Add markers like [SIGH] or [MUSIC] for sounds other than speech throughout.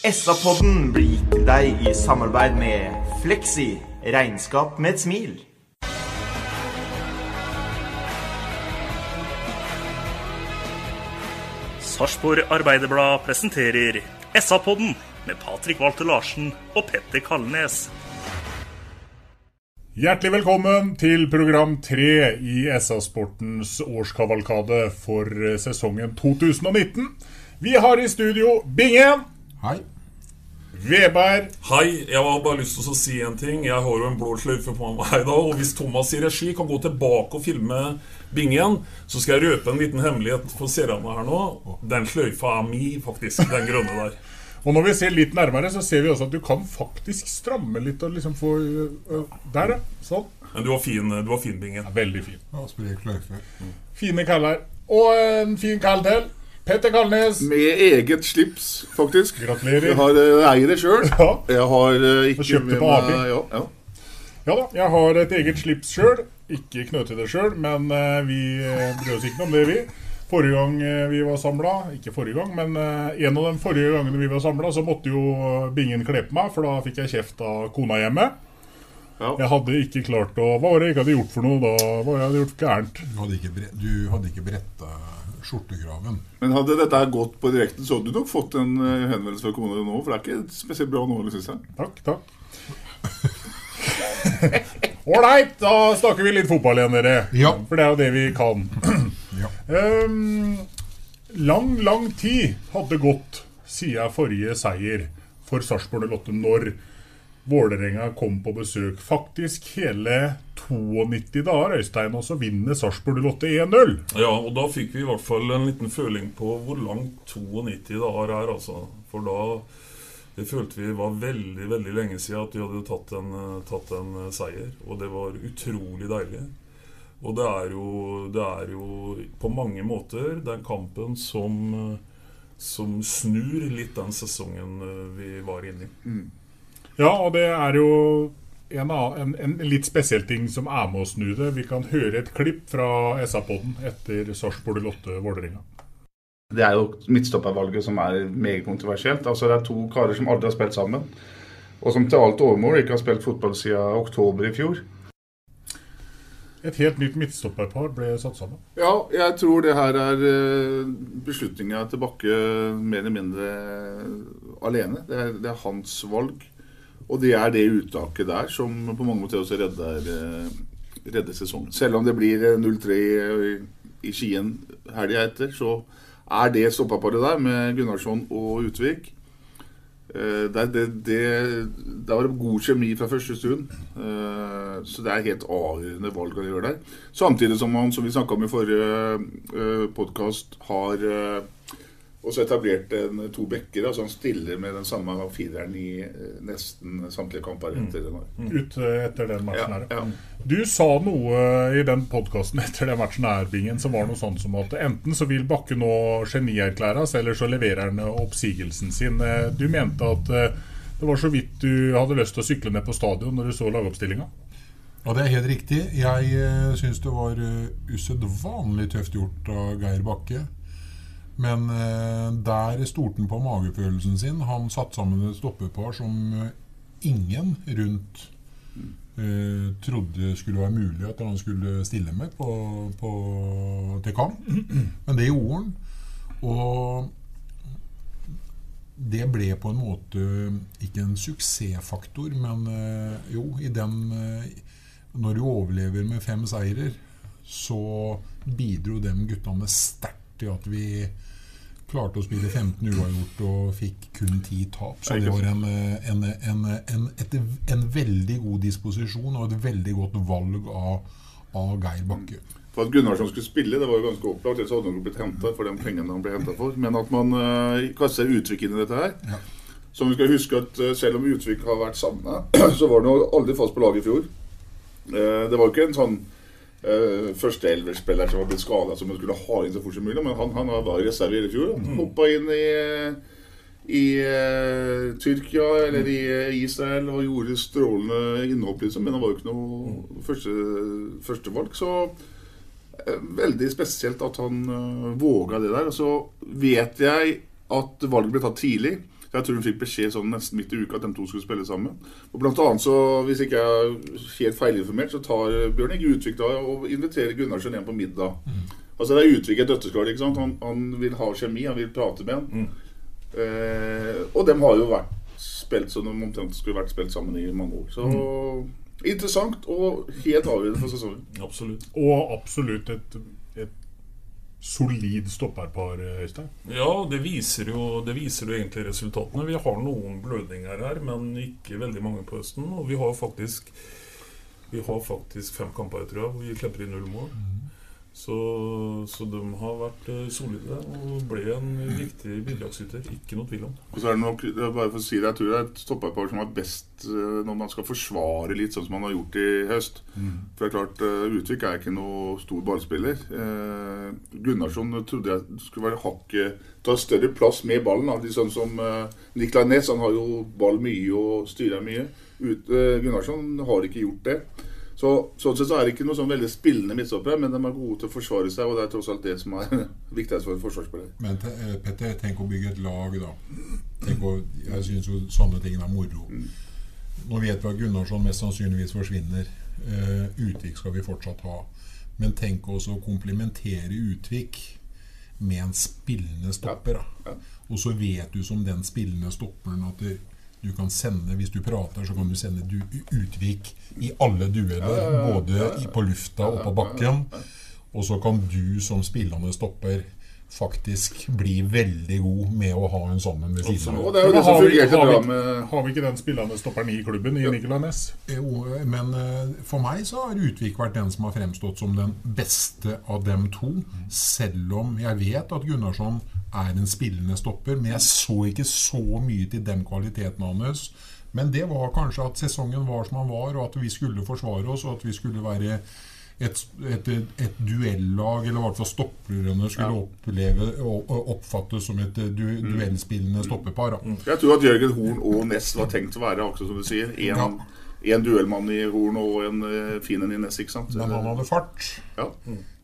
SA-podden blir gitt til deg i samarbeid med Fleksi regnskap med et smil. Sarpsborg Arbeiderblad presenterer SA-podden med Patrik Walter Larsen og Petter Kalnes. Hjertelig velkommen til program tre i SA-sportens årskavalkade for sesongen 2019. Vi har i studio Bingen. Hei. Veberg. Hei, jeg har bare lyst til å si en ting. Jeg har jo en blå sløyfe på meg i dag. Og hvis Thomas i regi kan gå tilbake og filme bingen, så skal jeg røpe en liten hemmelighet for seerne her nå. Den sløyfa er mi, faktisk. Den grønne der. [LAUGHS] Og når vi ser litt nærmere, så ser vi også at du kan faktisk stramme litt og liksom få øh, Der, ja. Sånn. Men du var fin, du var fin bingen. Ja, veldig fin. Ja, sprek løyfe. Fine kaller. Og en fin kall til. Petter Kalnes. Med eget slips, faktisk. Gratulerer. Jeg har eh, eier det sjøl. Ja. Jeg har eh, ikke Kjøpt kjøpte på Abi. Ja, ja. Ja da, jeg har et eget slips sjøl. Ikke knøte det sjøl, men eh, vi brød bryr oss ikke noe om det, vi. Forrige gang vi var samla, ikke forrige gang, men en av de forrige gangene vi var samla, så måtte jo Bingen kle på meg, for da fikk jeg kjeft av kona hjemme. Ja. Jeg hadde ikke klart å Hva var det jeg ikke hadde gjort for noe da? Hva jeg hadde gjort gærent? Du hadde ikke, bre du hadde ikke bretta skjortekraven. Men hadde dette gått på direkten, så hadde du nok fått en eh, henvendelse fra kommunen nå. For det er ikke spesielt bra nå, syns jeg. Takk, takk. [LAUGHS] Ålreit, da snakker vi litt fotball igjen, dere. Ja. For det er jo det vi kan. [CLEARS THROAT] Ja. um, lang, lang tid hadde gått siden forrige seier for Sarpsborg 08 når Vålerenga kom på besøk. Faktisk hele 92 dager, Øystein, og så vinner Sarpsborg 08 1-0. Ja, og da fikk vi i hvert fall en liten føling på hvor langt 92 dager er, altså. For da det følte vi var veldig veldig lenge siden at vi hadde tatt en, tatt en seier. Og det var utrolig deilig. Og det er jo, det er jo på mange måter den kampen som, som snur litt den sesongen eh, vi var inne i. Ja, og det er jo en, en, en litt spesiell ting som er med å snu det. Vi kan høre et klipp fra SA-podden etter Sarpsborg 08 Vålerenga. Det er jo midtstoppervalget som er meget kontroversielt. Altså Det er to karer som aldri har spilt sammen. Og som til alt overmål ikke har spilt fotball siden oktober i fjor. Et helt nytt midtstopperpar ble satt sammen. Ja, jeg tror det her er eh, beslutninga til Bakke mer eller mindre alene. Det er, det er hans valg. Og det er det uttaket der som på mange måter også redder, eh, redder sesongen. Selv om det blir eh, 0-3 i, Skien helga etter, så er det stoppaparet der med Gunnarsson og Utvik. Eh, Det, det, det, det var god kjemi fra første stund. Eh, Så det er helt avgjørende valg han gjør der. Samtidig som han, som vi snakka om i forrige podkast, har eh, også etablerte en, to bekker. Altså han stiller med den samme fireren i eh, nesten samtlige kamper. etter den Mm. Ut eh, etter den matchen her. Ja, Du sa noe i den podkasten etter den matchen her, Bingen, som var noe sånn som at enten så vil Bakke nå genierklæres, eller så leverer han oppsigelsen sin. Eh, Du mente at det var så vidt du hadde lyst til å sykle ned på stadion når du så lagoppstillinga? Ja, det er helt riktig. Jeg syns det var usedvanlig tøft gjort av Geir Bakke. Men eh, der stolte han på magefølelsen sin. Han satte sammen et stoppepar som eh, ingen rundt eh, trodde skulle være mulig at han skulle stille med på, på, til kamp. Men det gjorde han. Og det ble på en måte ikke en suksessfaktor, men eh, jo, i den eh, Når du overlever med fem seirer, så bidro de guttene sterkt til at vi klarte å spille 15 uavgjort og fikk kun 10 tap. Så det var en, eh, en, en, en, et, en veldig god disposisjon og et veldig godt valg av, av Geir Bakke. For at Gunnarsson skulle spille, det var jo ganske opplagt. Ellers hadde han blitt henta for de pengene han ble henta for. Men at man uh, kaster Utvik inn i dette her. Ja. Så vi skal huske at uh, selv om Utvik har vært sammen, [CLEARS THROAT] så var han aldri fast på laget i fjor. Uh, det var jo ikke en sånn uh, førsteelverspiller som var blitt skada som man skulle ha inn så fort som mulig, men han, han var i reserve i hele fjor. Han hoppa inn i i uh, Tyrkia eller i Israel og gjorde strålende innhopp, liksom. Men han var jo ikke noe første, førstevalg. Så uh, veldig spesielt at han våga det der. Og så vet jeg at valget ble tatt tidlig. Jeg tror hun fikk beskjed sånn nesten midt i uka at de to skulle spille sammen. Og blant annet så, Hvis ikke jeg er helt feilinformert, så tar Bjørn Inge Utvik da og inviterer Gunnarsen hjem på middag. Altså Det er Utvik et døtteskall. ikke sant? Han, han vil ha kjemi, han vil prate med han. Eh, og de har jo vært spilt som de omtrent skulle vært spilt sammen i mange år. Så interessant og helt avgjørende for sesongen. Absolutt. Og absolutt et solid stopperpar, Øystein. Ja, det viser, jo, det viser jo egentlig resultatene. Vi har noen blødninger her, men ikke veldig mange på høsten. Og vi har faktisk, vi har faktisk fem kamper, tror jeg, hvor vi slipper inn null mål. Så, så de har vært eh, solide og ble en viktig bidragsyter. Ikke noe tvil om. Og så er det nok, bare for å si det, jeg tror det er et stopperpar som er best eh, når man skal forsvare litt sånn som man har gjort i høst. For det er klart, eh, Utvik er ikke noe stor ballspiller. Eh, Gunnarsson trodde jeg skulle være hakket ta større plass med ballen. Da. Litt sånn som eh, Niklas Næss, han har jo ball mye og styrer mye. Ut, eh, Gunnarsson har ikke gjort det. Så, sånn sett så er det ikke noe sånn veldig spillende midtstoppere, men de er gode til å forsvare seg, og det er tross alt det som er [LAUGHS] viktigst for en forsvarsspiller. Men eh, Petter, tenk å bygge et lag, da. Tenk å, jeg syns jo sånne ting er moro. Nå vet vi at Gunnarsson mest sannsynligvis forsvinner. Uh, Utvik skal vi fortsatt ha. Men tenk også å komplementere Utvik med en spillende stopper. Da. Og så vet du som den spillende stopperen at det, du kan sende, hvis du prater, så kan du sende du, Utvik i alle dueller. Både i, på lufta og på bakken. Og så kan du som spillende stopper faktisk bli veldig god med å ha en sånn en ved siden av. Det jo det som har, har, har vi ikke den spillende stopperen i klubben, i Nicolay Næss? Jo, men eh, for meg så har Utvik vært den som har fremstått som den beste av dem to. Selv om jeg vet at Gunnarsson er en spillende stopper. Men jeg så ikke så mye til den kvaliteten hans. Men det var kanskje at sesongen var som den var, og at vi skulle forsvare oss, og at vi skulle være et, et, et duellag, eller i hvert fall stopperne skulle oppleve og oppfattes som et du, duellspillende stoppepar. Da. Jeg tror at Jørgen Horn og Ness var tenkt å være akkurat som du sier. En, en duellmann i Horn og en uh, fin en i Ness, ikke sant? Men han hadde fart. Ja.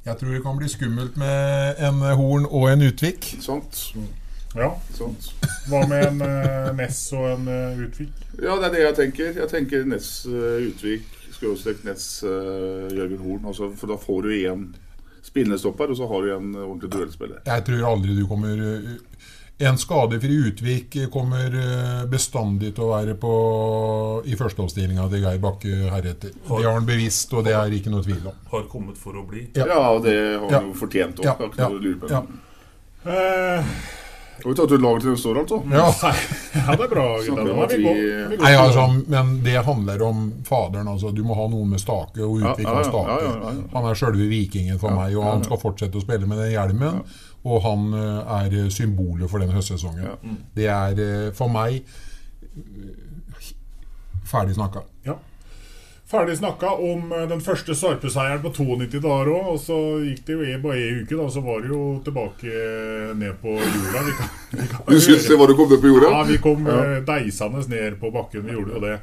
Jeg tror det kan bli skummelt med en Horn og en Utvik. Sånt. Ja. Sånt. Hva med en uh, Ness og en uh, Utvik? Ja, det er det jeg tenker. Jeg tenker Ness uh, Utvik, skråstrek Ness uh, Jørgen Horn. Også, for da får du én spillende stopper, og så har du en ordentlig duellspiller. Jeg tror aldri du kommer En skadefri Utvik kommer eh, bestandig til å være på i førsteoppstillinga til Geir Bakke heretter. Det har han bevisst, og det er ikke noe tvil om. Har kommet for å bli. Ja, og det har han Ja. jo fortjent òg. Ja, ikke noe ja, å lure på. ja. Eh, Har vi tatt ut laget til neste år, altså? Ja. [LAUGHS] ja, det er bra, er vi vi- Nei, altså, men det handler om faderen. Altså. Du må ha noen med stake, og Ja, Utvik ja, ja, stake. ja, ja, ja. Han er sjølve vikingen for meg, og han skal fortsette å spille med den hjelmen. Og han eh, er eh, symbolet for den høstsesongen. Det er eh, for meg ferdig snakka. Ja. Ferdig snakka om den første Sarpe-seieren på 92 dager òg. Og så gikk det jo i bare ei uke, da, så var det jo tilbake ned på jorda. Vi kan, vi kan Du skulle se hva du kom ned på jorda? Ja, vi kom Ja. deisende ned på bakken. Vi gjorde jo det.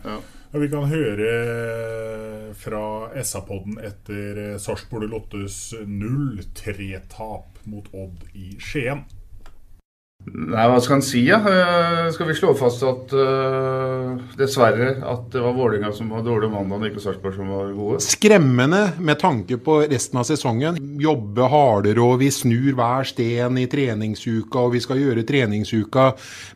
Og vi kan høre eh, fra SA-podden etter eh, Sarpsborg Lottes 0-3-tap mot Odd i Skien. Nei, hva skal en si, ja? Eh, skal vi slå fast at uh, dessverre at det var Vålerenga som var dårlig mandag, ikke Sarpsborg som var gode? Skremmende med tanke på resten av sesongen. Jobbe hardere, og vi snur hver sten i treningsuka, og vi skal gjøre treningsuka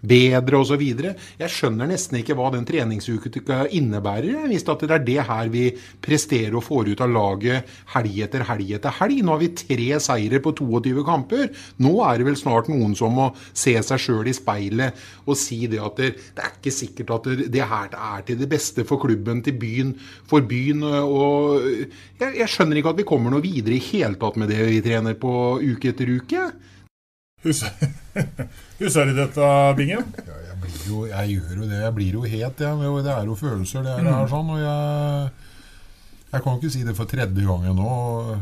bedre osv. Jeg skjønner nesten ikke hva den treningsuka innebærer, hvis det er det her vi presterer og får ut av laget helg etter helg etter helg. Nå har vi tre seire på 22 kamper. Nå er det vel snart noen som må se seg sjøl i speilet og si det at det, det er ikke sikkert at det, det, her er til det beste for klubben, til byen, for byen. og jeg, jeg skjønner ikke at vi kommer noe videre i hele tatt med det vi trener på uke etter uke. Husker [LAUGHS] du dette, Bingen? Ja, jeg, blir jo, jeg gjør jo det. Jeg blir jo het, jeg. Det er jo følelser, det er, det er sånn. Og jeg, jeg kan ikke si det for tredje gangen nå. Og,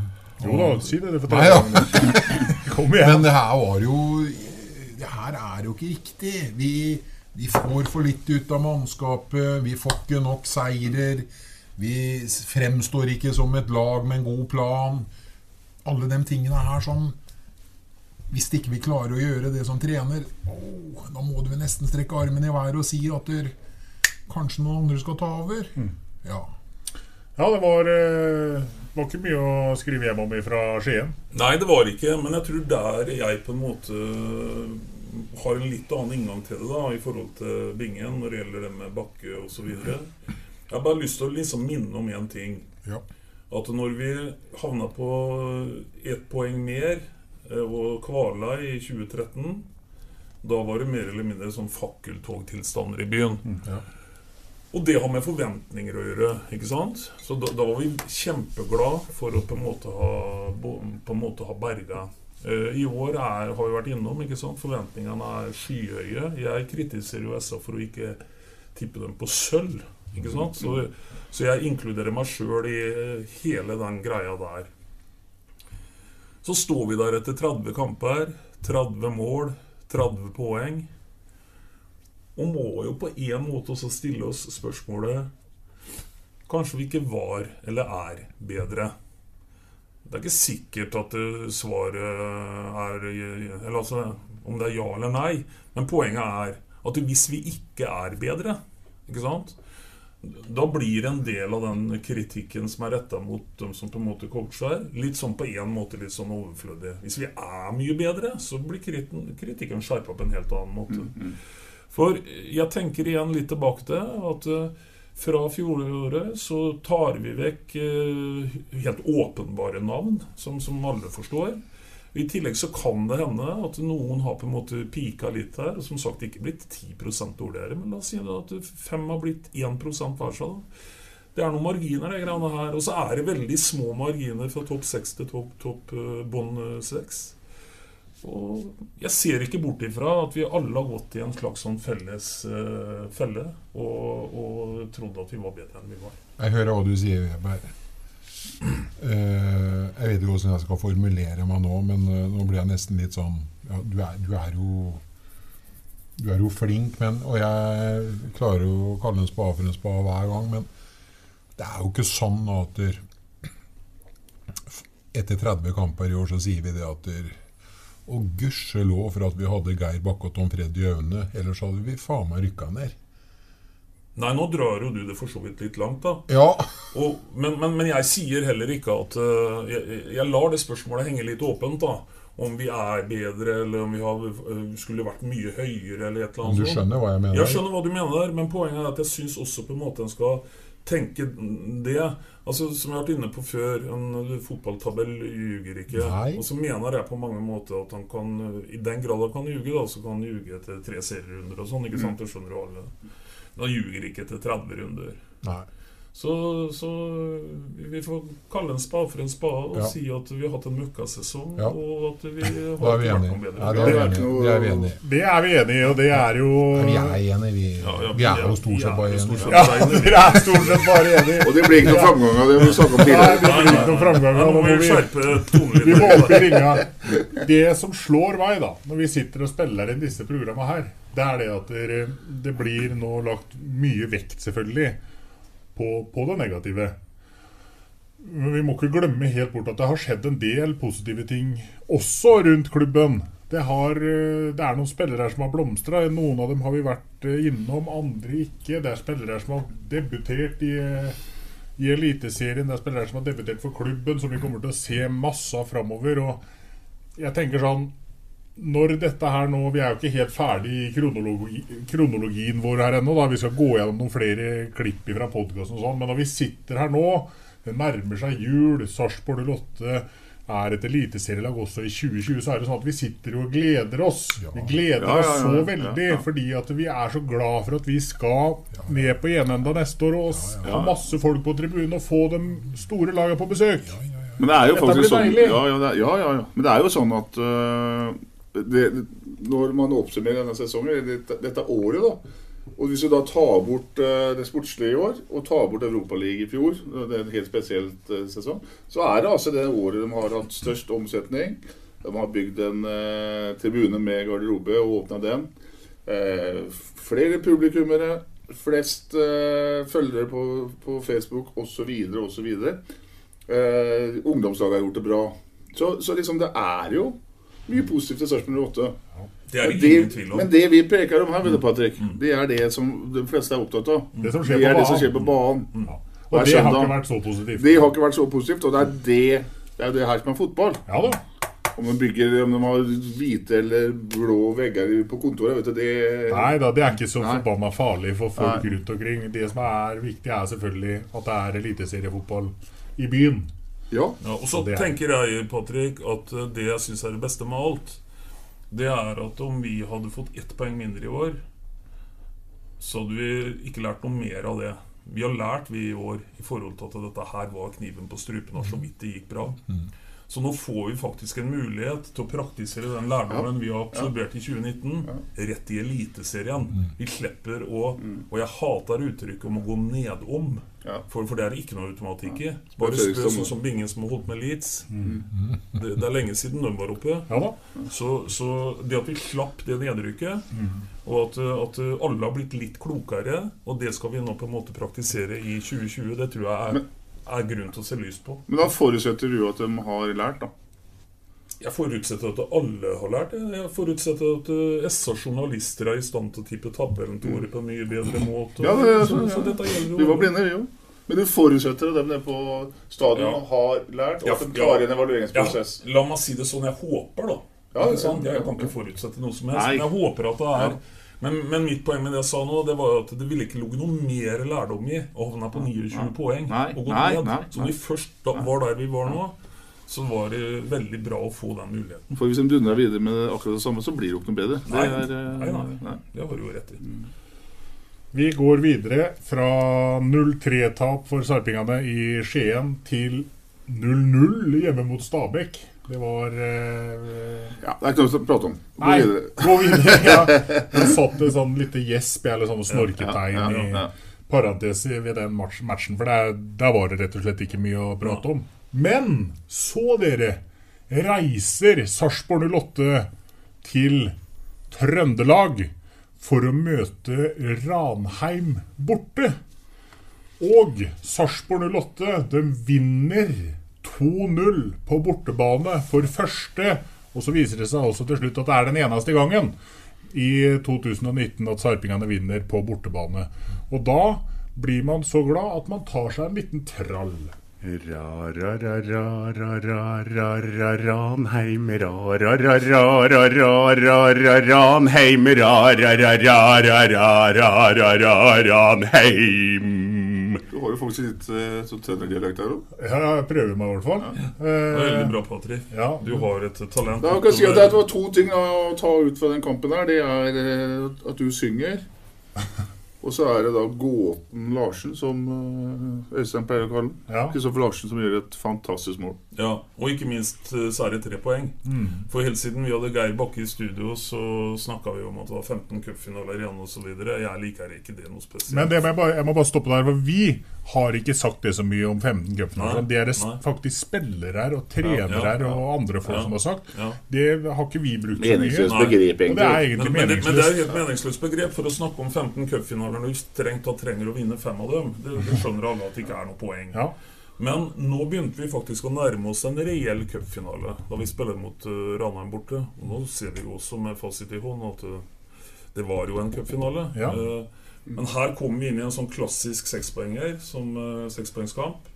jo da, si det, det for tredje gangen. [LAUGHS] Kom igjen. Men det her var jo det her er jo ikke riktig. Vi, vi får for litt ut av mannskapet. Vi får ikke nok seirer. Vi fremstår ikke som et lag med en god plan. Alle de tingene her som Hvis ikke vi klarer å gjøre det som trener, oh, da må du nesten strekke armen i været og si at der, kanskje noen andre skal ta over. Mm. Ja. Ja, det var, Det var, ikke mye å skrive hjem om fra Skien. Nei, det var ikke. Men jeg tror der jeg på en måte har en litt annen inngang til det da, i forhold til bingen når det gjelder det med bakke osv. Jeg har bare lyst til å liksom minne om én ting. Ja. At når vi havna på ett poeng mer eh, og kvala i 2013, da var det mer eller mindre sånn fakkeltogtilstander i byen. Mm, ja. Og det har med forventninger å gjøre. ikke sant? Så da, da var vi kjempeglade for å på en måte ha, på en måte ha berga I år er, har vi vært innom ikke sant? forventningene er skyhøye. Jeg kritiserer USA for å ikke tippe dem på sølv. ikke sant? Så, så jeg inkluderer meg sjøl i eh, hele den greia der. Så står vi der etter 30 kamper, 30 mål, 30 poeng. Og må jo på en måte også stille oss spørsmålet Kanskje vi ikke var eller er bedre. Det er ikke sikkert at svaret er Eller altså om det er ja eller nei. Men poenget er at hvis vi ikke er bedre, ikke sant da blir en del av den kritikken som er retta mot dem som på en måte coacher, litt sånn på en måte litt sånn overflødig. Hvis vi er mye bedre, så blir kritikken skjerpa på en helt annen måte. Mm, mm. For jeg tenker igjen litt tilbake til at fra fjoråret så tar vi vekk eh, helt åpenbare navn, som, som, alle forstår. I tillegg så kan det hende at noen har på en måte pika litt her. og Som sagt ikke blitt 10% dårligere, men la oss si at fem har blitt 1 hver seg. Det er noen marginer, de greiene her. Og så er det veldig små marginer fra topp seks til topp topp uh, bånn seks. Og jeg ser ikke bort ifra at vi alle har gått i en slags sånn felles uh, felle og, og trodde at vi var bedre enn vi var. Jeg hører hva du sier, Weber. Uh, jeg vet ikke hvordan jeg skal formulere meg nå, men uh, nå blir jeg nesten litt sånn ja, du, er, du, er, jo Du er jo flink, men, og jeg klarer jo å kalle en spade for en spade hver gang, men det er jo ikke sånn at der, etter 30 kamper i år så sier vi det at der, og gudskjelov for at vi hadde Geir Bakke og Tom Freddy Aune. Ellers hadde vi faen meg rykka ned. Nei, nå drar jo du det for så vidt litt langt, da. Ja. Og, men, men, men, jeg sier heller ikke at uh, jeg, jeg, lar det spørsmålet henge litt åpent, da. Om vi er bedre, eller om vi har, uh, skulle vært mye høyere, eller et eller annet. Du skjønner hva jeg mener? Jeg skjønner hva du mener, men poenget er at jeg syns også på en måte en skal tenke det. Altså, Som jeg har vært inne på før, en fotballtabell ljuger ikke. Nei. Og så mener jeg på mange måter at han kan I den grad han kan ljuge, da, så kan han ljuge etter tre serierunder og sånn. ikke sant? Det skjønner jo alle. Men han ljuger ikke etter 30 runder. Nei. Så, så, vi får kalle en spade for en spade og ja. si at vi har hatt en møkkasesong. Ja. Og at vi har da er vi enige. Ja, det, er vi enige. det er vi enige Det er vi enige i, og det er jo Vi er enige. Vi, vi er jo stort sett bare enige. [LAUGHS] Ja, dere er stort sett bare enige. og det blir ikke noe framgang av det vi snakket om tidligere. Nei, det blir ikke noe framgang av det. Vi, vi må opp i ringa. Det som slår meg, da, når vi sitter og spiller inn disse programma her, det er det at det, det blir nå lagt mye vekt, selvfølgelig på, på, det negative. Men vi må ikke glemme helt bort at det har skjedd en del positive ting også rundt klubben. Det har, eh, det er noen spillere her som har blomstra. Noen av dem har vi vært eh, innom, andre ikke. Det er spillere som har debutert i, eh, i Eliteserien. Det er spillere som har debutert for klubben, som vi kommer til å se masse av framover. Og jeg tenker sånn når dette her nå Vi er jo ikke helt ferdig i kronologi, kronologien vår her ennå. da Vi skal gå gjennom noen flere klipp fra podkasten og sånn. Men når vi sitter her nå, det nærmer seg jul, Sarpsborg 08 er et eliteserielag også i 2020, så er det sånn at vi sitter og gleder oss. Vi gleder Ja, ja, oss så ja, veldig, ja. fordi at vi er så glad for at vi skal ned på enenda neste år og ha masse folk på tribunen og få de store lagene på besøk. Men det er jo Dette faktisk blir sånn deilig. ja, ja, ja, ja, ja. Men det er jo sånn at øh, det, Når man oppsummerer denne sesongen, dette, dette året, da Og hvis du da tar bort øh, det sportslige i år, og tar bort Europaligaen i fjor, det er en helt spesielt øh, sesong, så er det altså det året de har hatt størst omsetning. De har bygd en øh, tribune med garderobe og åpna den. Eh, flere publikummere, flest eh, følgere på, på Facebook osv. osv. Eh, ungdomslaget har gjort det bra. Så, så liksom det er jo mye positivt til Sarpsborg 08. Det er det ingen tvil om. Men det vi preker om her, vet du, Patrick, det er det som de fleste er opptatt av. Det som skjer det er på det som skjer på banen. Og det har ikke vært så positivt. Det har ikke vært så positivt, og det er det, det, er det her som er fotball. Ja da. Om de bygger, om de har hvite eller blå vegger på kontoret, vet du, det Nei da, det er ikke så forbanna farlig for folk Nei. rundt omkring. Det som er viktig, er selvfølgelig at det er eliteseriefotball i byen. Ja. og så Og er- tenker jeg, Patrick, at eh, det jeg syns er det beste med alt, det er at om vi hadde fått ett poeng mindre i år, så hadde vi ikke lært noe mer av det. Vi har lært, vi i år, i forhold til at dette her var kniven på strupen, og så vidt det gikk bra. Så nå får vi faktisk en mulighet til å praktisere den lærdommen vi har absorbert i 2019, rett i Eliteserien. Vi slipper å Og jeg hater uttrykket om å gå nedom, for, for det er ikke noe automatikk i. Bare Spør sånn som Bingen som har holdt med Leeds. [LAUGHS] Det, det er lenge siden de var oppe. Ja da. Så, så det at vi slapp det nedrykket, og at, at alle har blitt litt klokere, og det skal vi nå på en måte praktisere i 2020, det tror jeg er, er grunn til å se lyst på. Men da forutsetter du at de har lært, da. Jeg forutsetter at alle har lært det. Jeg forutsetter at uh, SA journalister er i stand til å tippe tabellen til året på en mye bedre måte. Ja, det, er så, sånn, så ja. dette gjelder jo Vi var blinde, vi òg. Men du forutsetter at dem nede på stadion Ja. har lært, og Ja, at de klarer en evalueringsprosess. Ja, la meg si det sånn. Jeg håper, da. Ja, Jeg kan ikke forutsette noe som helst. Nei. Men jeg håper at det er men, men mitt poeng med det jeg sa nå, det var at det ville ikke ligget noe mer lærdom i å havne på 29 poeng Nei, og gå nei, ned. nei, Så når vi først da, var der vi var nå, så var det veldig bra å få den muligheten. For hvis de dundrer videre med akkurat det samme, så blir det jo ikke noe bedre. Det Nei, er, nei, nei, nei. Det har du jo rett i. Vi går videre fra 0-3-tap for sarpingene i Skien til 0-0 hjemme mot Stabæk. Det var eh, Ja, det er ikke noe å prate om. Gå Nei, videre. gå videre. [LAUGHS] Ja. Det satt et sånn lite gjesp eller sånn snorketegn Ja, ja, ja, ja. i parentes ved den matchen, for der, der var det rett og slett ikke mye å prate om. Men så, dere, reiser Sarpsborg 08 til Trøndelag for å møte Ranheim borte. Og Sarpsborg 08 de vinner 2-0 på bortebane for første. Og så viser det seg også til slutt at det er den eneste gangen i 2019 at sarpingene vinner på bortebane. Og da blir man så glad at man tar seg en liten trall. Ranheim, Ranheim, Ranheim. Du har jo faktisk litt eh, sånn trønderdialekt her òg. Ja, jeg prøver meg i hvert fall. Det er veldig bra, Patrick. Ja. Du har et talent. Da kan jeg si at Det var to ting å ta ut fra den kampen. her Det er eh, at du synger. [LAUGHS] Og så er det da Gåten Larsen, som eh, Øystein pleier å kalle den. Ja. Kristoffer Larsen som gjør et fantastisk mål. Ja, og ikke minst eh, så er det tre poeng. Mm. For helt siden vi hadde Geir Bakke i studio, så snakka vi om at det var 15 cupfinaler igjen osv. Jeg liker ikke det noe spesielt. Men det jeg, bare, jeg må bare stoppe der, for vi har ikke sagt det så mye om 15 cupfinaler. Det er det faktisk spillere her og trenere Ja, ja, ja. og andre folk Ja, som har sagt. Det har ikke vi brukt så mye. Meningsløst begrep, egentlig. det er egentlig men, men, det, men det er et meningsløst. helt meningsløst begrep for å snakke om 15 cupfinaler når du strengt tatt trenger å vinne fem av dem. Det, det skjønner alle at det ikke er noe poeng. Ja. Men nå begynte vi faktisk å nærme oss en reell cupfinale da vi spiller mot uh, Ranheim borte. Og nå ser vi jo også med fasit i hånd at uh, det var jo en cupfinale. Ja. Uh, men her kommer vi inn i en sånn klassisk sekspoenger, som uh, sekspoengskamp.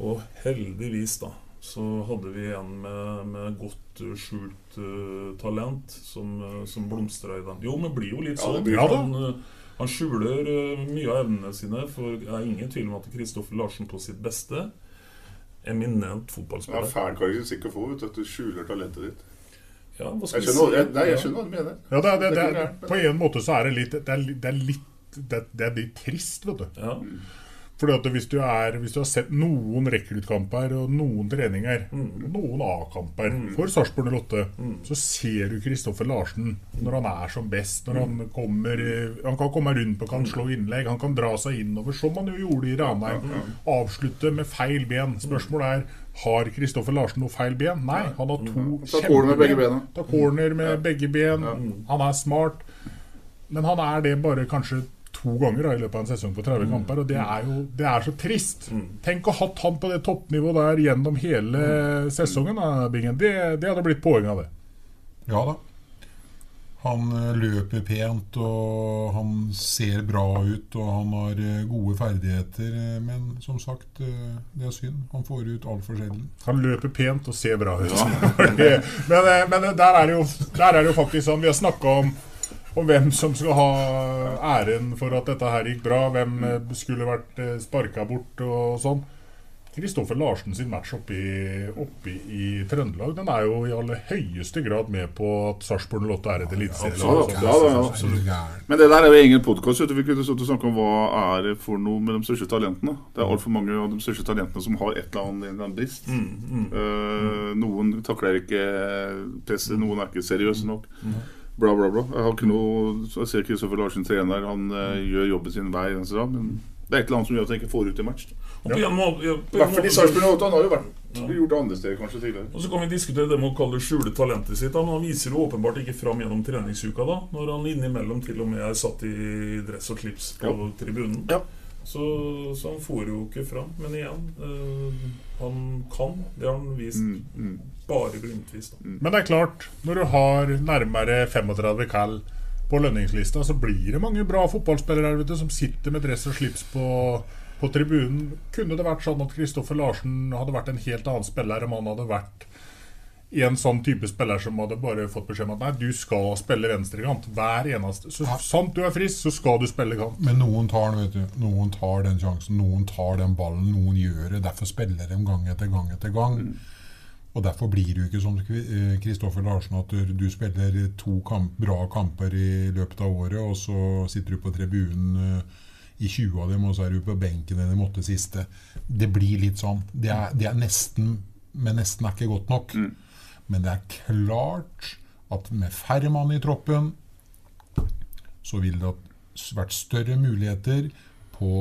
Og heldigvis, da, så hadde vi en med, med godt uh, skjult uh, talent som, uh, som blomstra i den. Jo, men blir jo litt Ja, sånn. Ja, han, uh, han skjuler uh, mye av evnene sine, for det er ingen tvil om at Kristoffer Larsen på sitt beste Eminent fotballspiller. Ja, fæl karakteristikk å få, vet du, at du skjuler talentet ditt. Ja, hva skal Jeg skjønner, nei, jeg skjønner hva du mener. Ja, det, er- det, det, Det er- er- på en måte så er det litt Det er, litt- det er det, er trist, vet du. Ja. Fordi at hvis du, er, hvis du har sett noen rekruttkamper og noen treninger, Mm. noen A-kamper for Sarpsborg 08, så ser du Kristoffer Larsen når han er som best. Når han kommer eh, Han kan komme rundt på, kan slå innlegg, han kan dra seg innover, som han jo gjorde i Ranheim. Avslutte med feil ben. Spørsmålet er har Kristoffer Larsen noe feil ben. Nei, han har to Ta corner med begge bena. Ta corner med begge ben. Han er smart. Men han er det bare kanskje to ganger da, i løpet av en sesong på 30 kamper, og det er jo det er så trist. Tenk å ha hatt han på det toppnivået der gjennom hele sesongen, da, Bingen. Det, det hadde blitt poeng av det. Ja da. Han eh, løper pent, og han ser bra ut, og han har eh, gode ferdigheter. eh, Men som sagt, det er synd. Han får ut altfor sjelden. Han løper pent og ser bra ut. Ja. [LAUGHS] men men der, er jo, der er det jo faktisk sånn Vi har snakka om, om hvem som skal ha æren for at dette her gikk bra. Hvem eh, skulle vært sparka bort og sånn. Kristoffer Larsen sin match oppe i, oppe i Trøndelag Den er jo i aller høyeste grad med på at Sarpsborg 08 er et eliteserie. Ja, ja, da, ja, absolutt. Men det der er jo egen podkast. Vi kunne stått og snakka om hva er det for noe med de største talentene. Det er altfor mange av de største talentene som har et eller annet, en eller Mm, brist. Eh, noen takler ikke presset, noen er ikke seriøse nok. Bla, bla, bla. Jeg har ikke noe Jeg ser Kristoffer Larsen trener, han eh, gjør jobben sin hver eneste dag. Men det er et eller annet som gjør at han ikke får ut i match. Ja, I hvert fall i Sarpsborg 08. Han har jo vært gjort det andre steder kanskje tidligere. Og så kan vi diskutere det med å kalle det skjule talentet sitt. Da. Men han viser jo åpenbart ikke fram gjennom treningsuka, da når han innimellom til og med er satt i dress og clips på tribunen. Så, så han får jo ikke fram. Men igjen, øh, han kan. Det har han vist bare glimtvis. Da. Men det er klart, når du har nærmere 35 kall på lønningslista, så blir det mange bra fotballspillere her, du, som sitter med dress og slips på, på tribunen. Kunne det vært sånn at Kristoffer Larsen hadde vært en helt annen spiller om han hadde vært en sånn type spiller som hadde bare fått beskjed om at nei, du skal spille venstrekant hver eneste Så sant du er frisk, så skal du spille kant. Men noen tar den, vet du. Noen tar den sjansen, noen tar den ballen, noen gjør det. Derfor spiller de gang etter gang etter gang. Og derfor blir det jo ikke som eh, Kristoffer Larsen at du, du spiller to kamp, bra kamper i løpet av året, og så sitter du på tribunen eh, i 20 av dem, og så er du på benken i de åtte siste. Det blir litt sånn. Det er, det er nesten, men nesten er ikke godt nok. Men det er klart at med færre mann i troppen, så vil det ha vært større muligheter på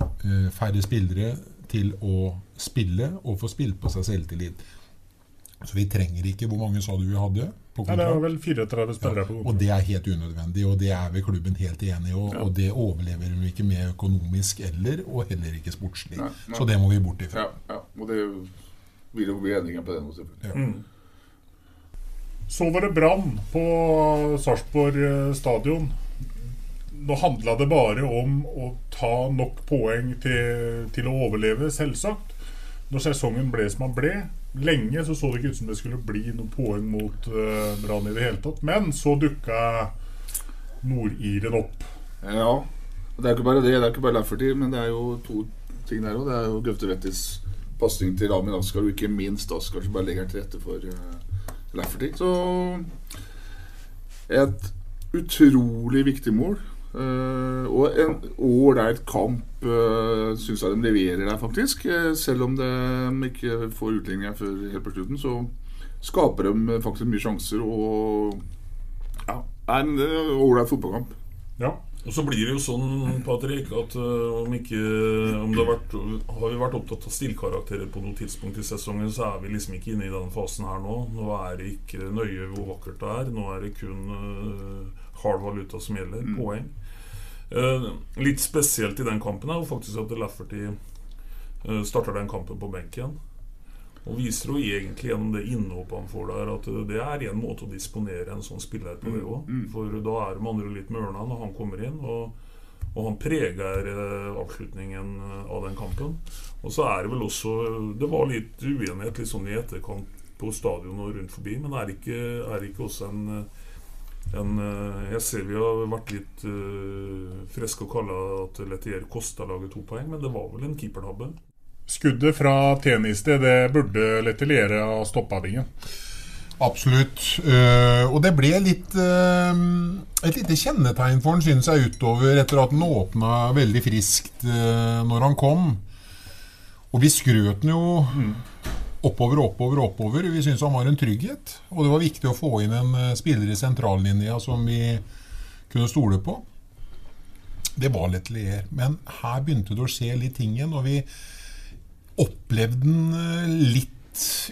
eh, færre spillere til å spille og få spilt på seg selvtillit. Så vi trenger ikke Hvor mange sa du vi hadde på kontrakt? Nei, det er kontrakt? vel 34 spillere på Og det er helt unødvendig, og det er vel klubben helt enig i. Og, og det overlever vi ikke med økonomisk eller, og heller ikke sportslig. Nei, nei. Så det må vi bort ifra. Ja, ja. Og det vil jo bli endringer på det nå, selvfølgelig. Så var det brann på Sarpsborg eh, stadion. Nå handla det bare om å ta nok poeng til, til å overleve, selvsagt. Når sesongen ble som den ble. Lenge så så det ikke ut som det skulle bli noen poeng mot uh, Brann i det hele tatt. Men så dukka Nordiren opp. Ja. Og det er ikke bare det, det er ikke bare Lafferty, men det er jo to ting der òg. Det er jo Gøftevettis pasning til Ramin Askar, og ikke minst Askar som bare legger til rette for uh, Lafferty. Så et utrolig viktig mål. Uh, og en ålreit kamp uh, syns jeg de leverer der, faktisk. Uh, selv om de ikke får utligninga før helt på slutten, så skaper de faktisk mye sjanser. Og ja, er en eh, ålreit fotballkamp. Ja. Og så blir det jo sånn, Patrick, at uh, om ikke om det har, vært, har vi vært opptatt av stillkarakterer på noe tidspunkt i sesongen, så er vi liksom ikke inne i den fasen her nå. Nå er det ikke nøye hvor vakkert det er. Nå er det kun uh, hard valuta som gjelder. Poeng. Uh, litt spesielt i den kampen er jo faktisk at Lafferty Uh, Starter den kampen på benken. Og viser jo egentlig gjennom det innhoppet han får der, at det er en måte å disponere en sånn spiller på det òg. Mm. For da er de andre litt mørna når han kommer inn. Og, og han preger eh, avslutningen eh, av den kampen. Og så er det vel også Det var litt uenighet litt sånn i etterkant på stadion og rundt forbi, men er ikke, er ikke også en en, eh, jeg ser vi har vært litt uh, friske og kalle at Letier kosta laget to poeng, men det var vel en keepertabbe. Skuddet fra Tjeneste, det burde Leteliere ha stoppa bingen. Absolutt. Uh, og det ble litt uh, et lite kjennetegn for han, synes jeg, utover etter at han åpna veldig friskt uh, når han kom. Og vi skrøt han jo oppover, oppover, oppover. Vi syntes han var en trygghet. Og det var viktig å få inn en spiller i sentrallinja som vi kunne stole på. Det var Letelier. Men her begynte det å skje litt ting igjen. Og vi opplevde den eh, litt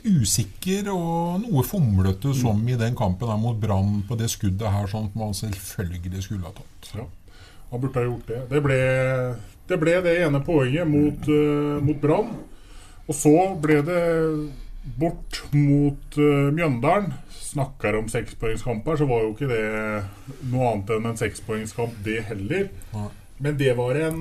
usikker og noe fomlete som i den kampen her mot Brann på det skuddet her, som man selvfølgelig skulle ha tatt. Ja, han burde ha gjort det. Det ble det, ble det ene poenget mot, uh, mot Brann. Og så ble det bort mot uh, Mjøndalen. Snakker om sekspoengskamper, så var jo ikke det noe annet enn en sekspoengskamp, det heller. Ja. Men det var en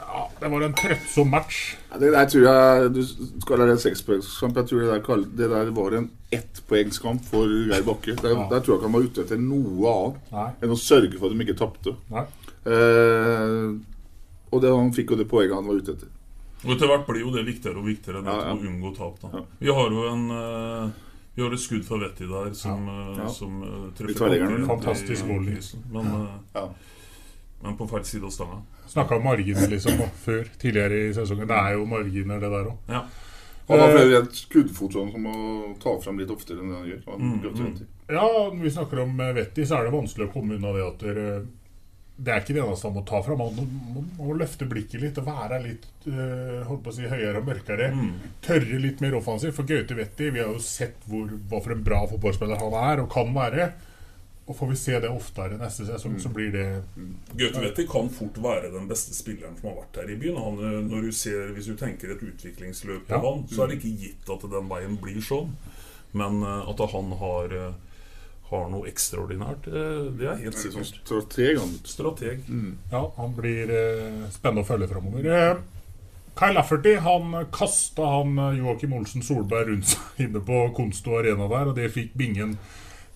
ja, det var en trøttsom match. Ja, det der tror jeg du skal ha en sekspoengskamp. Jeg tror det der, kall- det der var en ettpoengskamp for Geir Bakke. Der, Ja. der tror jeg ikke han var ute etter noe annet Nei. enn å sørge for at de ikke tapte. Nei. Eh, og det, han fikk jo det poenget han var ute etter. Og etter hvert blir jo det viktigere og viktigere det Ja, ja. å unngå tap. da Vi har jo en eh, Vi har et skudd fra Vetti der som, eh, Ja. som eh, treffer i- Fantastisk i mål. Men, eh, men på feil side av stanga. Snakka om marginer liksom før, tidligere i sesongen. Det er jo marginer, det der òg. Ja. Han har flere for et skuddfot sånn som må ta fram litt oftere enn det han gjør. Han Mm, mm. Ja, når vi snakker om eh, Vetti, så er det vanskelig å komme unna det at dere, det er ikke det eneste han må ta fram. Han må, må, løfte blikket litt og være litt eh, holdt på å si, høyere og mørkere. Mm. Tørre litt mer offensivt. For Gaute Vetti, vi har jo sett hvor, hva for en bra fotballspiller han er og kan være. Og får vi se det oftere neste sesong, så blir det Gaute kan fort være den beste spilleren som har vært her i byen. Han, eh, når du ser, hvis du tenker et utviklingsløp på Ja. han, så er det ikke gitt at den veien blir sånn. Men eh, at han har, eh, har noe ekstraordinært, det er helt er sånn sikkert. Strateg, han. Strateg. Ja, han blir spennende å følge framover. Kyle Lafferty han kasta han Joakim Olsen Solberg rundt seg [LAUGHS] inne på Konsto Arena der, og det fikk Bingen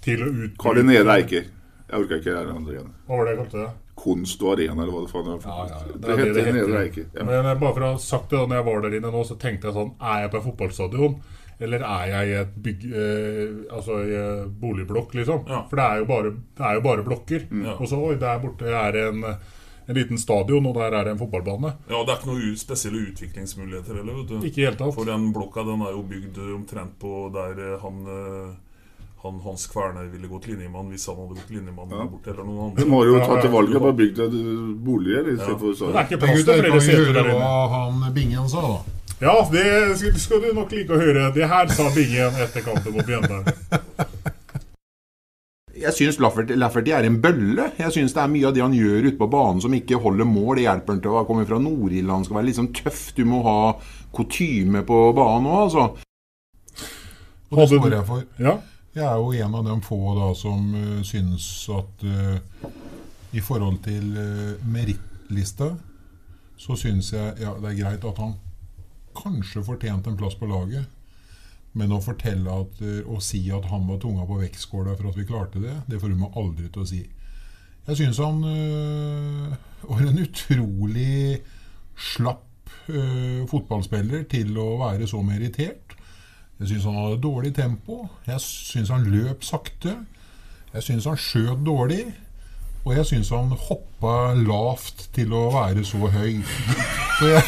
til å ut... Karl Nede Eiker. Jeg orker ikke det andre igjen. Hva var det jeg kalte det? Konst og arena, eller hva det faen er. Ja, ja, ja. Det, det, heter det Nede Eiker. Ja. Men bare for å ha sagt det da når jeg var der inne nå, så tenkte jeg sånn Er jeg på en fotballstadion? Eller er jeg i et bygg, eh, altså i boligblokk, liksom? Ja. For det er jo bare, det er jo bare blokker. Mm. Og så oi, der borte er det en, en liten stadion, og der er det en fotballbane. Ja, Det er ikke noen spesielle utviklingsmuligheter heller. vet du. Ikke helt alt. tatt. For den blokka den er jo bygd omtrent på der eh, han, eh, han Hans Kværner ville gått linjemann hvis han hadde gått linjemann Ja. bort, eller noen andre. De har jo tatt til valget på å bygge boliger i Ja. for Det er ikke plass til flere seter der hva inne. han Bingen sa, da? Ja, det skal, skal du nok like å høre. Det her sa Bingen etter kampen mot Bjørndalen. Jeg syns Lafferty, Lafferty er en bølle. Jeg syns det er mye av det han gjør ute på banen som ikke holder mål. Det hjelper han til å komme fra Nord-Irland. Han skal være sånn tøff. Du må ha kutyme på banen òg, altså. Og det spør står jeg for. Ja. Jeg er jo en av de få da som uh, syns at uh, i forhold til uh, merittlista, så syns jeg ja, det er greit at han kanskje fortjente en plass på laget. Men å fortelle at, eh, og si at han var tunga på vektskåla for at vi klarte det, det får hun aldri til å si. Jeg syns han øh, var en utrolig slapp øh, fotballspiller til å være så merittert. Jeg syns han hadde dårlig tempo. Jeg syns han løp sakte. Jeg syns han skjøt dårlig. Og jeg syns han hoppa lavt til å være så høy. Så jeg,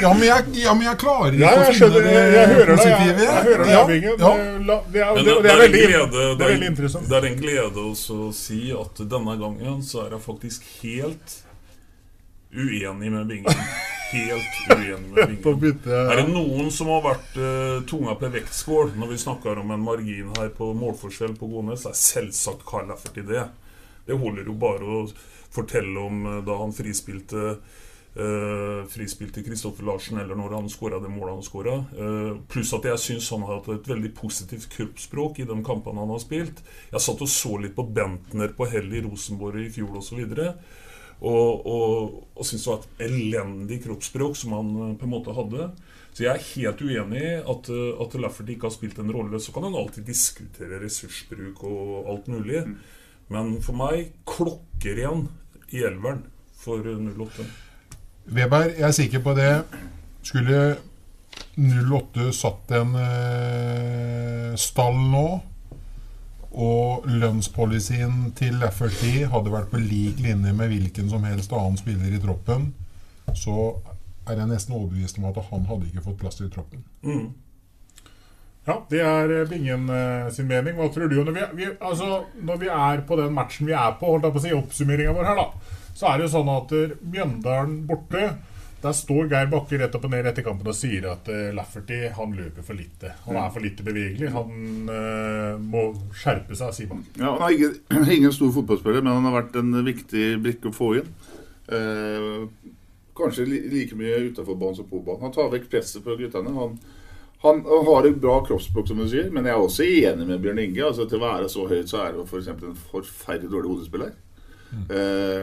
ja, men jeg, ja, men jeg klarer ikke Ja, å finne det. Jeg hører deg. Jeg, positive. jeg hører deg, Ja, Bingen. ja. Det, det, er- det, det, er veldig, det er veldig interessant. det er en glede også å si at denne gangen så er jeg faktisk helt uenig med Bingen. Helt uenig med [LAUGHS] På Er det noen som har vært uh, tunga på vektskål når vi snakker om en margin her på målforskjell på Godnes, Det er selvsagt Carl i det. Det holder jo bare å fortelle om uh, da han frispilte uh, frispilte Kristoffer Larsen, eller når han skåra det målet han skåra. Pluss at jeg syns han har hatt et veldig positivt kroppsspråk i de kampene han har spilt. Jeg satt og så litt på Bentner på hell i Rosenborg i fjor osv. Og, og, og syntes det var et elendig kroppsspråk som han eh, på en måte hadde. Så jeg er helt uenig i at, eh, at Lafferty ikke har spilt en rolle. Så kan han alltid diskutere ressursbruk og alt mulig. Men for meg klokker igjen i elveren for 08. Weber, jeg er sikker på det. Skulle 08 satt en eh, stall nå, og lønnspolicyen til Lafferty hadde vært på lik linje med hvilken som helst annen spiller i troppen, så er jeg nesten overbevist om at han hadde ikke fått plass i troppen. Mm. Ja, det er eh, Bingen eh, sin mening. Hva tror du? Når vi, vi, altså, når vi er på den matchen vi er på, holdt jeg på å si oppsummeringa vår her, da, så er det jo sånn at eh, Mjøndalen borte der står Geir Bakke rett opp og ned etter kampen og sier at uh, Lafferty han løper for lite. Han er for lite bevegelig. Han uh, må skjerpe seg, sier Bakke. Ja, han er ikke, [CLEARS THROAT] ingen stor fotballspiller, men han har vært en viktig brikke å få inn. Uh, kanskje li, like mye utafor banen som på banen. Han tar vekk presset på guttene. Han, han, har et bra kroppsspråk, som du sier, men jeg er også enig med Bjørn Inge. Altså, til å være så høyt, så er det f.eks. en forferdelig dårlig hodespiller. Eh,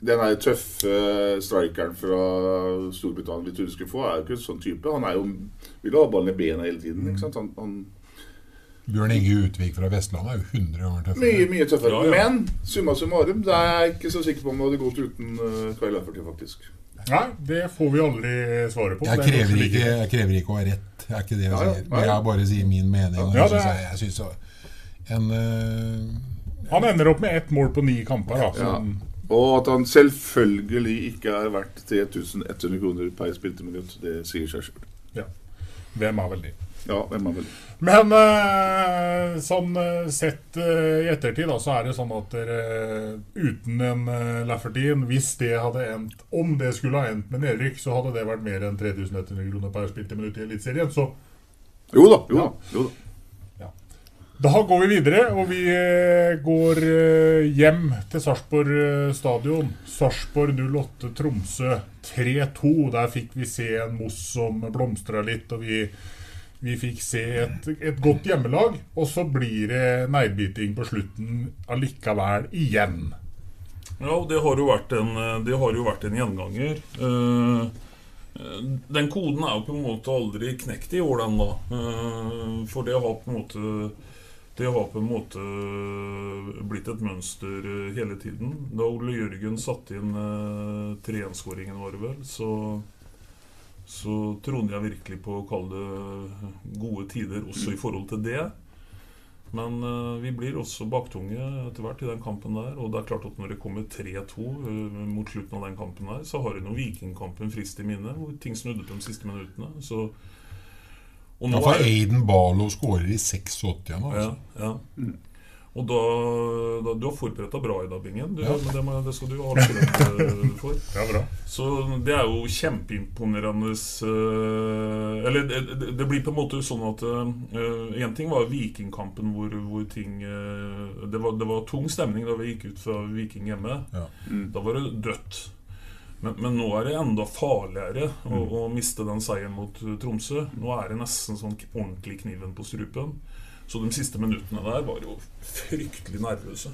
Den der tøffe strikeren fra Storbritannia vi trodde skulle få, er jo ikke en sånn type. Han er jo, vil jo ha ballen i bena hele tiden. ikke sant? Han, han Bjørn Inge Utvik fra Vestlandet er jo 100 ganger tøffere. Mye mye tøffere. Ja, ja. Men summa summarum, det er jeg ikke så sikker på om det hadde gått uten uh, Kyle Lafferty, faktisk. Nei, det får vi aldri svaret på. Jeg er krever, ikke, jeg krever ikke å ha rett. Det er ikke det jeg sier. Men jeg bare sier min mening. Ja, jeg det synes er- jeg, jeg synes en, Uh, Han ender opp med ett mål på ni kamper. Da, Ja. som- Og at han selvfølgelig ikke er verdt 3100 kroner per spilte minutt, det sier seg sjøl. Ja. Hvem er vel det? Ja, hvem er vel det? Men eh, sånn eh, sett eh, i ettertid, da, så er det sånn at dere uten en uh, Laffertin Hvis det hadde endt Om det skulle ha endt med nedrykk, så hadde det vært mer enn 3100 kroner per spilte minutt i Eliteserien. Så Jo da. jo da, jo da. Da går vi videre, og vi eh, går eh, hjem til Sarpsborg eh, stadion. Sarpsborg 08 Tromsø 3-2. Der fikk vi se en Moss som blomstra litt, og vi, vi fikk se et, et godt hjemmelag. Og så blir det neglebiting på slutten allikevel igjen. Ja, det har jo vært en, jo vært en gjenganger. Eh, den koden er jo på en måte aldri knekt i år, den da. For det har på en måte Det har på en måte blitt et mønster eh, hele tiden. Da Ole Jørgen satte inn uh, 3-1-skåringen, var det vel, så så trodde jeg virkelig på å kalle det gode tider også i forhold til det. Men eh, vi blir også baktunge etter hvert i den kampen der. Og det er klart at når det kommer 3-2 eh, mot slutten av den kampen der, så har vi nå Vikingkampen frist i minne, hvor ting snudde på de siste minuttene. Så, og Ja, for er- Aiden Barlow skårer i 86 igjen. Altså. ja, ja. Og da, da Du har forberedt deg bra i dag, Bingen. Du, Ja. men det, må, det skal du ha kred for. [LAUGHS] Ja, bra. Så det er jo kjempeimponerende eh, Eller det, det- blir på en måte sånn at Én ting var Vikingkampen, hvor, hvor ting eh, det, var, det var tung stemning da vi gikk ut fra Viking hjemme. Da var det dødt. Men, men nå er det enda farligere å, å miste den seieren mot eh, Tromsø. Nå er det nesten sånn ordentlig kniven på strupen. Så de siste minuttene der var jo fryktelig nervøse.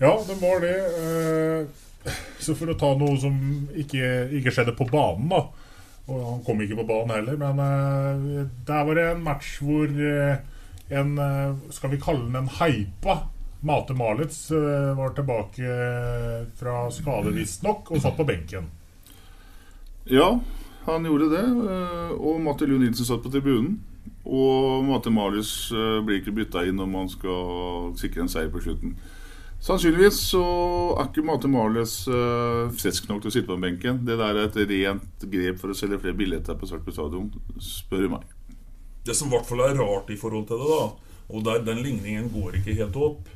Ja, det var det. eh, Så for å ta noe som ikke, ikke skjedde på banen, da. Og han kom ikke på banen heller, men eh, der var det en match hvor en Skal vi kalle den en hypa? Mate Malitz eh, var tilbake eh, fra skade, visstnok, og satt på benken. Ja, han gjorde det. eh, Og Matti Lund Nilsen satt på tribunen. Og Mate Malitz blir ikke bytta inn når man skal sikre en seier på slutten. Sannsynligvis så er ikke Mate Malitz frisk nok til å sitte på benken. Det der er et rent grep for å selge flere billetter på Sarpsborg stadion, spør du meg. Det som i hvert fall er rart i forhold til det, da, og der den ligningen går ikke helt opp,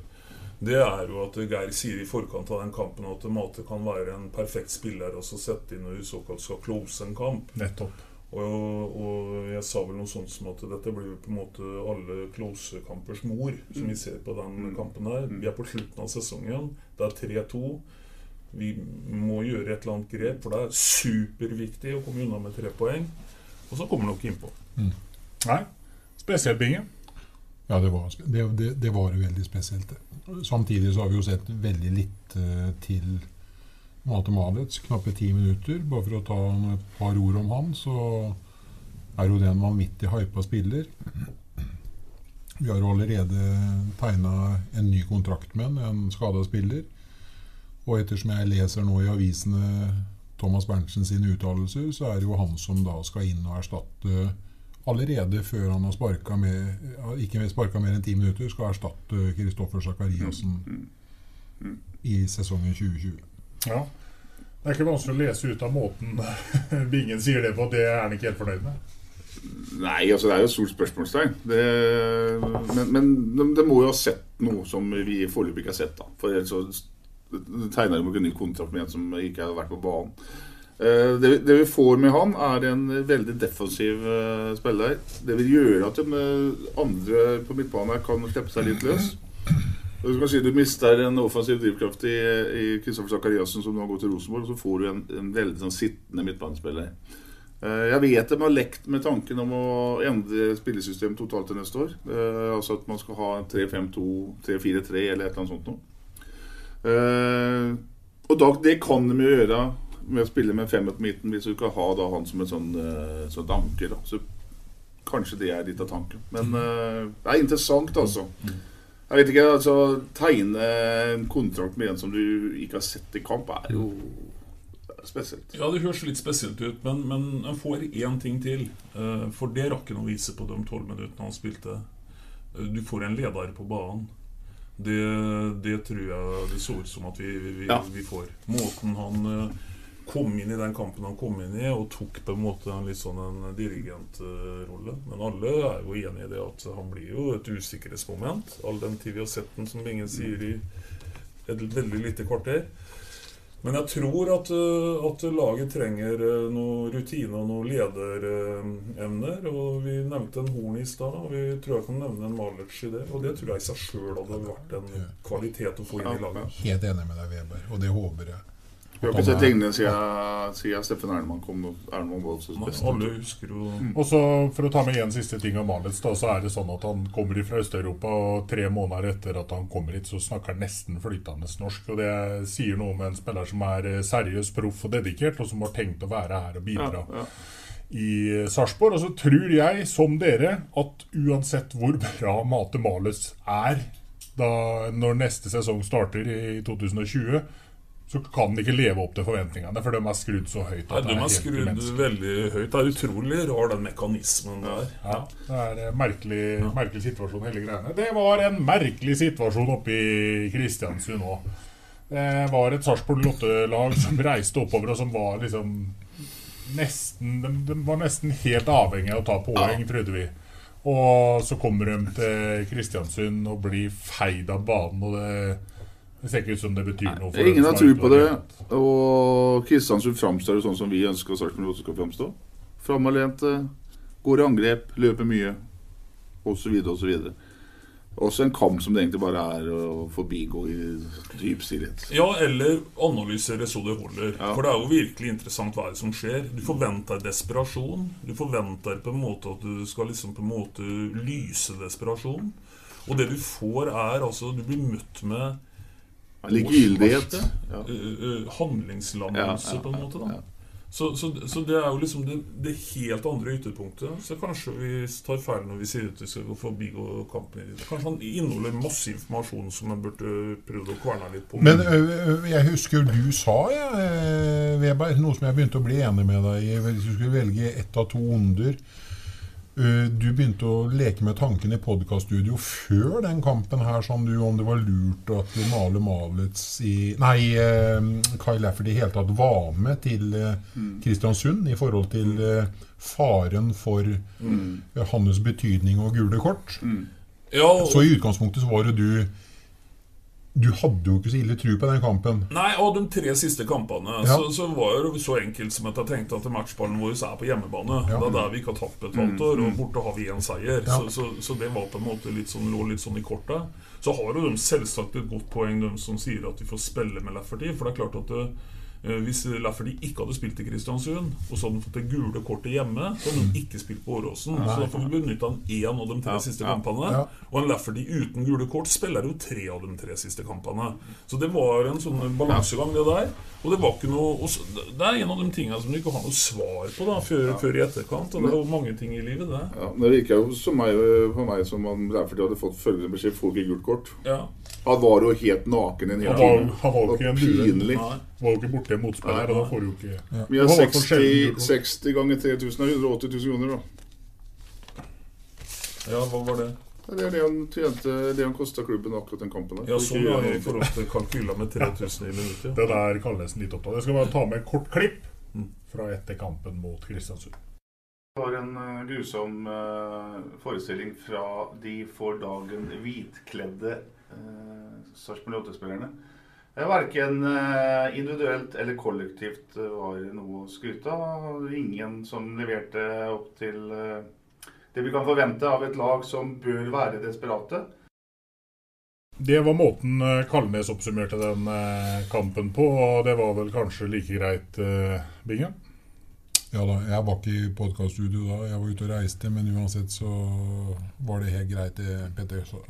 det er jo at Geir sier i forkant av den kampen at Mate kan være en perfekt spiller og så sette inn når du såkalt skal close en kamp. Nettopp. Og, og, jeg sa vel noe sånt som at dette blir jo på en måte alle close-kampers mor, som vi ser på den kampen her. Vi er på slutten av sesongen. Det er 3-2. Vi må gjøre et eller annet grep, for det er superviktig å komme unna med tre poeng. Og så kommer vi nok innpå. Mm. Nei, spesielt Binge. Ja, det var, det, det, var veldig spesielt. Samtidig så har vi jo sett veldig litt uh, til Mate Malets, knappe ti minutter. Bare for å ta et par ord om han, så er jo det en vanvittig hypa spiller. Vi har allerede tegna en ny kontrakt med en, en skada spiller. Og ettersom jeg leser nå i avisene Thomas Berntsen sine uttalelser, så er det jo han som da skal inn og erstatte allerede før han har sparka med ikke sparka mer enn ti minutter, skal erstatte Kristoffer Sakariassen i sesongen 2020. Ja. Det er ikke vanskelig å lese ut av måten [LAUGHS] Bingen sier det på, at det er han ikke helt fornøyd med. Nei, altså det er jo et stort spørsmålstegn. Det, men, men det de, må jo ha sett noe som vi foreløpig ikke har sett. da. For ellers så tegner de ikke ny kontrakt med en som ikke har vært på banen. Uh, det, det, vi får med han, er en veldig defensiv uh, spiller. Det vil gjøre at de andre på midtbanen kan slippe seg litt løs. Du kan si du mister en offensiv drivkraft i, i Kristoffer Sakariassen, som nå går til Rosenborg, og så får du en, en veldig sånn sittende midtbanespiller. Uh, jeg vet de har lekt med tanken om å endre spillesystemet totalt til neste år. Altså at man skal ha 3-5-2, 3-4-3 eller et eller annet sånt noe. Og da, det kan de jo gjøre med å spille med femmer på midten, hvis du ikke ha da han som en sånn, sånt anker. Da. Så kanskje det er litt av tanken. Men det er interessant, altså. Jeg vet ikke, altså Tegne en kontrakt med en som du ikke har sett i kamp, er jo spesielt. Ja, det høres litt spesielt ut, men, men en får én ting til. For det rakk han å vise på de tolv minuttene han spilte. Du får en leder på banen. Det, det tror jeg det så ut som at vi, vi, ja. vi får. Måten han kom inn i den kampen han kom inn i, og tok på en måte en litt sånn en dirigentrolle. Men alle er jo enig i det at han blir jo et usikkerhetsmoment, all den tid vi har sett den, som ingen sier, i et veldig lite kvarter. Men jeg tror at, at laget trenger noe rutine og noen lederemner. Og vi nevnte en Horn i stad, og vi tror jeg kan nevne en Malic i det. Og det tror jeg i seg sjøl hadde vært en kvalitet å få inn i laget. Helt enig med deg, Weber, og det håper jeg. Vi har ikke sett lignende siden, siden Steffen Ernemann kom. Ernemann var også best. Alle husker jo mm. Og så For å ta med en siste ting om Malitz, da, så er det sånn at han kommer fra Øst-Europa, og tre måneder etter at han kommer hit, så snakker han nesten flytende norsk. Og Det sier noe om en spiller som er seriøs, proff og dedikert, og som har tenkt å være her og bidra. Ja, ja i Sarpsborg. Og så tror jeg, som dere, at uansett hvor bra Mate Malus er da, når neste sesong starter i 2020, så kan de ikke leve opp til forventningene, for de er skrudd så høyt. Nei, de er, er skrudd veldig høyt. Det er utrolig rar, den mekanismen der. Ja, Det er en merkelig, ja. merkelig situasjon, hele greiene. Det var en merkelig situasjon oppe i Kristiansund òg. Det var et Sarpsborg Lotte-lag som reiste oppover, og som var liksom nesten de, de, var nesten helt avhengig av å ta poeng, ja. trodde vi. Og så kommer de til Kristiansund og blir feid av banen. og det det ser ikke ut som det betyr noe. for Ingen har tro på det. Og Kristiansund framstår sånn som vi ønsker Sarpsborg skal framstå. Framoverlente, går i angrep, løper mye, osv. osv. Også en kamp som det egentlig bare er å forbigå i dyp stillhet. Ja, eller analysere så det holder. Ja. For det er jo virkelig interessant hva som skjer. Du forventer desperasjon. Du forventer på en måte at du skal liksom på en måte lyse desperasjon. Og det du får, er altså Du blir møtt med Likegyldighet. Ja. Handlingslammelse, på en måte. da så, så, så, det er jo liksom det, det, helt andre ytterpunktet. Så kanskje vi tar feil når vi sier at vi skal gå forbi kampen. Kanskje han inneholder masse informasjon som han burde prøvd å kverne litt på. Men jeg husker du sa, ja, Weberg, noe som jeg begynte å bli enig med deg i. Hvis du skulle velge ett av to onder Du begynte å leke med tanken i podkaststudio før den kampen her, sånn du, om det var lurt at Male Malitz i Nei, eh, Kai Lafferty i hele tatt var med til eh, Mm. Kristiansund i forhold til eh, faren for Mm. eh, hans betydning og gule kort. Ja, og- Så i utgangspunktet så var det du Du hadde jo ikke så ille tru på den kampen. Nei, og de tre siste kampene Ja. så, så var det så enkelt som at jeg tenkte at matchballen vår er på hjemmebane. Det er der vi ikke har tatt betalt år, og borte har vi én seier. Ja. Så, så, så det var på en måte litt sånn, lå litt sånn i kortet. Så har jo de selvsagt et godt poeng, de som sier at vi får spille med Lafferty. For det er klart at det, hvis Lafferty ikke hadde spilt i Kristiansund, og så hadde han fått det gule kortet hjemme, så hadde han ikke spilt på Åråsen. Så da får vi benytte han én av de tre Ja, siste ja, kampene. ja. Og en Lafferty uten gule kort spiller jo tre av de tre siste kampene. Så det var en sånn balansegang, det der. Og det var ikke noe Det er en av de tingene som du ikke har noe svar på da, før, før i etterkant. Og det er jo mange ting i livet, det. Ja, men Det virka jo som meg, for meg som om Lafferty hadde fått følgende beskjed får ikke gult kort. Ja. Han var jo helt naken en hel time. han var jo ikke en due. Pinlig. Var jo ikke borte en motspiller, og da får du jo ikke Vi har Det var i hvert fall 60, sjelden 60 ganger 3000 er 180 000 kroner, da. Ja, hva var det? Det er det han tjente, det han kosta klubben akkurat den kampen der. Ja, sånn ja, gjøre i forhold til kalkyler med 3000 i minuttet. Det der kalles litt opptatt. Jeg skal bare ta med et kort klipp Mm. fra etter kampen mot Kristiansund. Det var en eh, grusom eh, forestilling fra de for dagen hvitkledde uh, Sarpsborg 8-spillerne. Verken uh, individuelt eller kollektivt eh, var det noe å skryte av. Ingen som leverte opp til eh, det vi kan forvente av et lag som bør være desperate. Det var måten eh, Kalnes oppsummerte den eh, kampen på, og det var vel kanskje like greit, eh, Bingen? Ja da, jeg var ikke i podkaststudio da, jeg var ute og reiste, men uansett så var det helt greit, det Petter sa.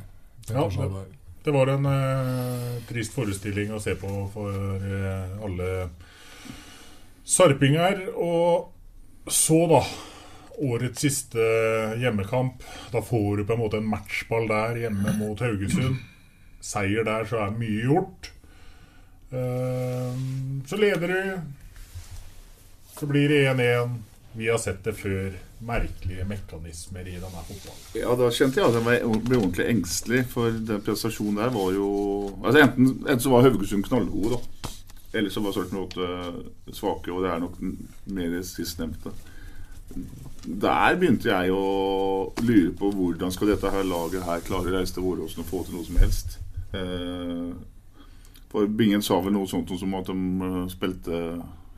Der. Det var en eh, trist forestilling å se på for eh, alle sarpinger. Og så, da. Årets siste hjemmekamp. Da får du på en måte en matchball der hjemme mot Haugesund. Seier der, så er mye gjort. Eh, så leder du. Så blir det 1-1. Vi har sett det før. Merkelige mekanismer i denne fotballen. Ja, da kjente jeg at jeg ble ordentlig engstelig, for den prestasjonen der var jo Altså Enten, enten så var Haugesund knallgode, da. Eller så var Sarpsborg 8 svake, og det er nok mer sistnevnte. Der begynte jeg å lure på hvordan skal dette her laget her klare å reise til Åråsen og få til noe som helst. Eh, for Bingen sa vel noe sånt som at de eh, spilte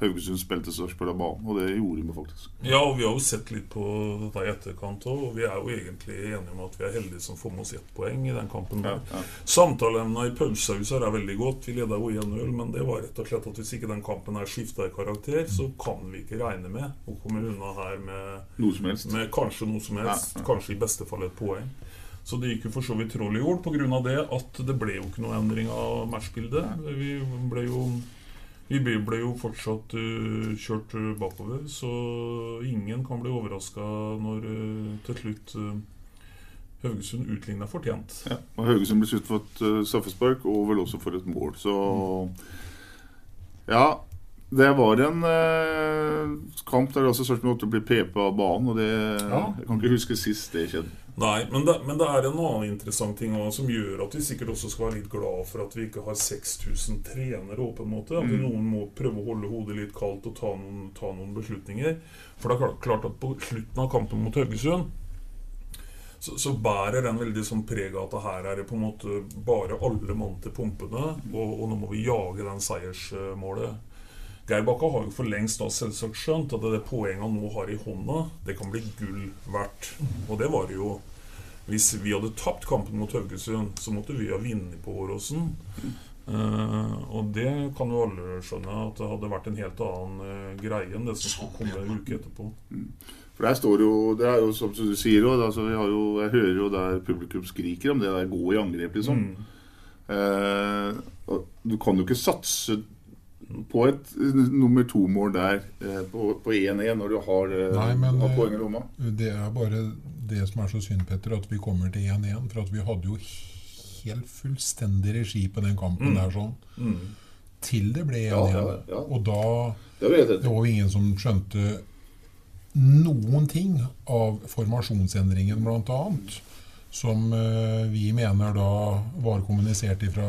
Haugesund spilte Sarpsborg av banen, og det gjorde vi faktisk. Ja, og vi har jo sett litt på dette i etterkant òg, og vi er jo egentlig enige om at vi er heldige som får med oss ett poeng i den kampen. der. Ja, ja. Samtaleemnet i pausehuset er veldig godt. Vi leda jo 1-0, men det var rett og slett at hvis ikke den kampen her skifta i karakter, så kan vi ikke regne med å komme unna her med, Noe som helst. med kanskje noe som helst. Ja. Kanskje i beste fall et poeng. Så det gikk jo for så vidt troll i jord pga. det at det ble jo ikke noe endring av matchbildet. Vi ble jo vi ble jo fortsatt uh, kjørt eh, bakover, så ingen kan bli overraska når uh, til slutt uh, Haugesund utligna fortjent. Ja, og Haugesund ble skutt for et uh, straffespark, og vel også for et mål. Så Ja, det var en kamp der det altså Sarpsborg 8 ble PP av banen, og det Jeg kan ikke huske sist det skjedde. Nei, men det, men det er en annen interessant ting også, som gjør at vi sikkert også skal være litt glad for at vi ikke har 6000 trenere. På en måte. At Mm. noen må prøve å holde hodet litt kaldt og ta noen, ta noen beslutninger. For det er klart, at på slutten av kampen mot Haugesund så, så bærer den veldig sånn preg av at her er det på en måte bare alle mann til pumpene, og, og nå må vi jage den seiersmålet. Geir Bakka har jo for lengst da selvsagt skjønt at det poenget han nå har i hånda, det kan bli gull verdt. Og det var det jo. Hvis vi hadde tapt kampen mot Haugesund, så måtte vi ha vunnet på Åråsen. Uh, og det kan jo alle skjønne, at det hadde vært en helt annen uh, greie enn det som skulle komme en uke etterpå. For der står jo Det er jo som du sier altså, vi har jo, jeg hører jo der publikum skriker om det der gå i angrep, liksom. Mm. Uh, du kan jo ikke satse på et nummer to-mål der eh, på på 1-1 når du har, eh, Nei, men har poeng i eh, lomma. det er bare det som er så synd, Petter, at vi kommer til 1-1. For at vi hadde jo helt fullstendig regi på den kampen Mm. der sånn. Mm. Til det ble 1-1. Ja, ja, ja. Og da Det var. Det var ingen som skjønte noen ting av formasjonsendringen, blant annet Som vi mener da var kommunisert fra,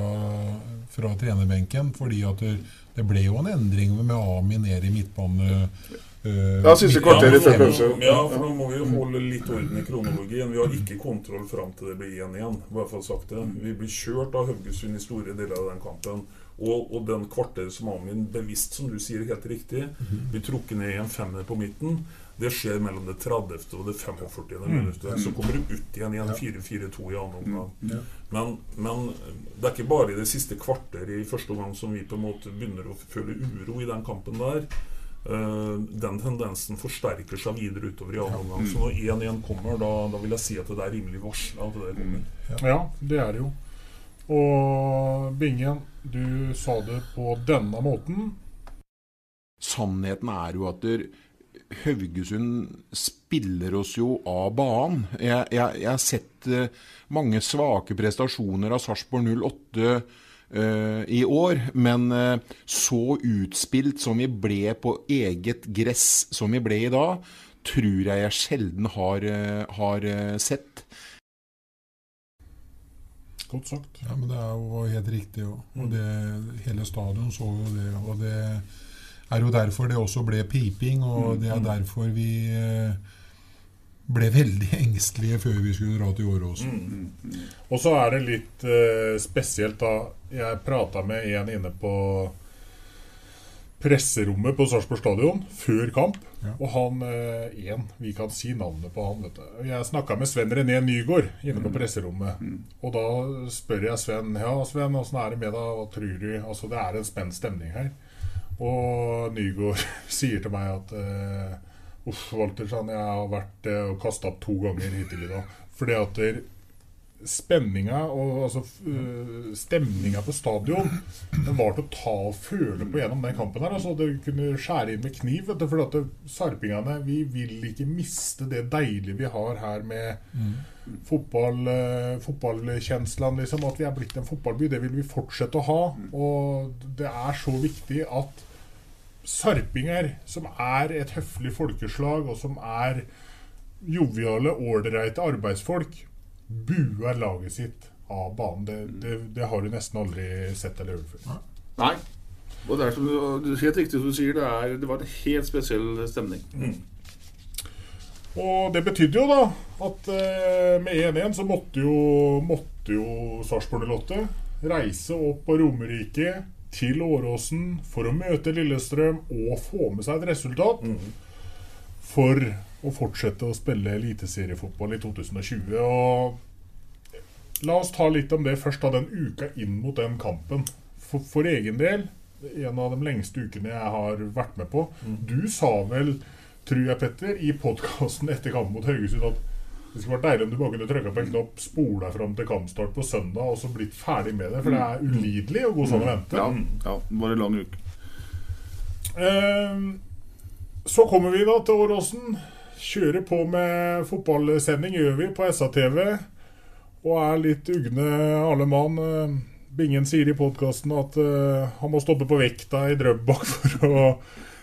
fra trenerbenken. Fordi at det, ble jo en endring med Ami ned i midtbane. eh, Ja, siste kvarter i for før pause. Ja, for nå må vi jo holde litt orden i kronologien. Vi har ikke kontroll fram til det blir 1-1. Bare for å sagt det. Vi blir kjørt av Haugesund i store deler av den kampen. Og, og den kvarteret som Amin bevisst, som du sier helt riktig, blir trukket ned i en femmer på midten. Det skjer mellom det 30. og det 45. Mm. minuttet. Så kommer du ut igjen i en 4-4-2 i annen omgang. Ja. Men, men det er ikke bare i det siste kvarter i første omgang som vi på en måte begynner å føle uro i den kampen der. Uh, den tendensen forsterker seg videre utover i annen omgang. Så når 1-1 kommer, da, da vil jeg si at det er rimelig varsla at det der. Ja, det er det jo. Og Bingen, du sa det på denne måten. Sannheten er jo at der, Haugesund spiller oss jo av banen. Jeg, jeg, jeg har sett eh, mange svake prestasjoner av Sarpsborg 08 eh, i år, men eh, så utspilt som vi ble på eget gress som vi ble i dag, tror jeg jeg sjelden har, har sett. Godt sagt. Ja, men det er jo helt riktig. Og det, hele stadion så jo det. Og det er jo derfor det også ble piping, og det er derfor vi eh, ble veldig [LAUGHS] engstelige før vi skulle dra til Åråsen. Og så er det litt eh, spesielt, da. Jeg prata med en inne på presserommet på Sarpsborg stadion før kamp. Og han eh, en, vi kan si navnet på han, vet du. Jeg snakka med Sven René Nygård inne på presserommet. Og da spør jeg Sven Ja, Sven, åssen er det med deg? Hva tror du? Altså, det er en spent stemning her. Og Nygaard [LAUGHS] sier til meg at eh, Uff, Walter, sånn, jeg har vært eh, og kasta opp to ganger hittil i dag. Fordi at spenninga og altså, øh, stemninga på stadion Den var til å ta og føle på gjennom den kampen. her altså Det kunne skjære inn med kniv. Vet du, for at sarpingene vi vil ikke miste det deilige vi har her med fotball, eh, fotballkjenslene. Liksom, at vi er blitt en fotballby. Det vil vi fortsette å ha. Og det er så viktig at sarpinger, som er et høflig folkeslag, og som er joviale, ålreite arbeidsfolk, buer laget sitt av banen. Det, det, det har du nesten aldri sett eller hørt før. Nei. Og det er som helt riktig som du sier, det, er, det var en helt spesiell stemning. Og det betydde jo da at eh, med 1-1 så måtte jo, måtte jo Sarpsborg 08 reise opp på Romerike til Åråsen for å møte Lillestrøm og få med seg et resultat for å fortsette å spille eliteseriefotball i 2020. Og la oss ta litt om det først, da den uka inn mot den kampen. For, for egen del, en av de lengste ukene jeg har vært med på. Du sa vel, tror jeg, Petter, i podkasten etter kampen mot Haugesund at det skulle vært deilig om du bare kunne trykka på en knapp, deg fram til kampstart på søndag og så blitt ferdig med det. For det er ulidelig å gå sånn og vente. Ja, ja, det var en lang uke. Ehm, så kommer vi da til Åråsen. Kjører på med fotballsending, gjør vi, på SA-TV. Og er litt ugne alle mann. Eh, Bingen sier i podkasten at eh, han må stoppe på vekta i Drøbak [LAUGHS] for å,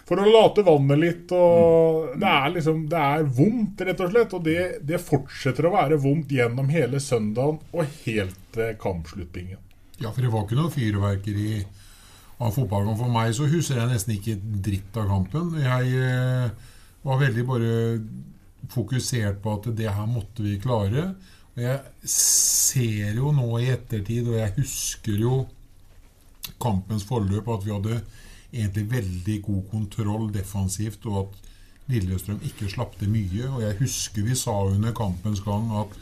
for å late vannet litt. Og det er liksom Det er vondt, rett og slett. Og det, det fortsetter å være vondt gjennom hele søndagen og helt til kampsluttingen. Ja, for det var ikke noe fyrverkeri av fotballkamp. For meg så husker jeg nesten ikke dritt av kampen. Jeg eh, var veldig bare fokusert på at det her måtte vi klare. Og jeg ser jo nå i ettertid, og jeg husker jo kampens forløp, at vi hadde egentlig veldig god kontroll defensivt, og at Lillestrøm ikke slapp til mye. Og jeg husker vi sa under kampens gang at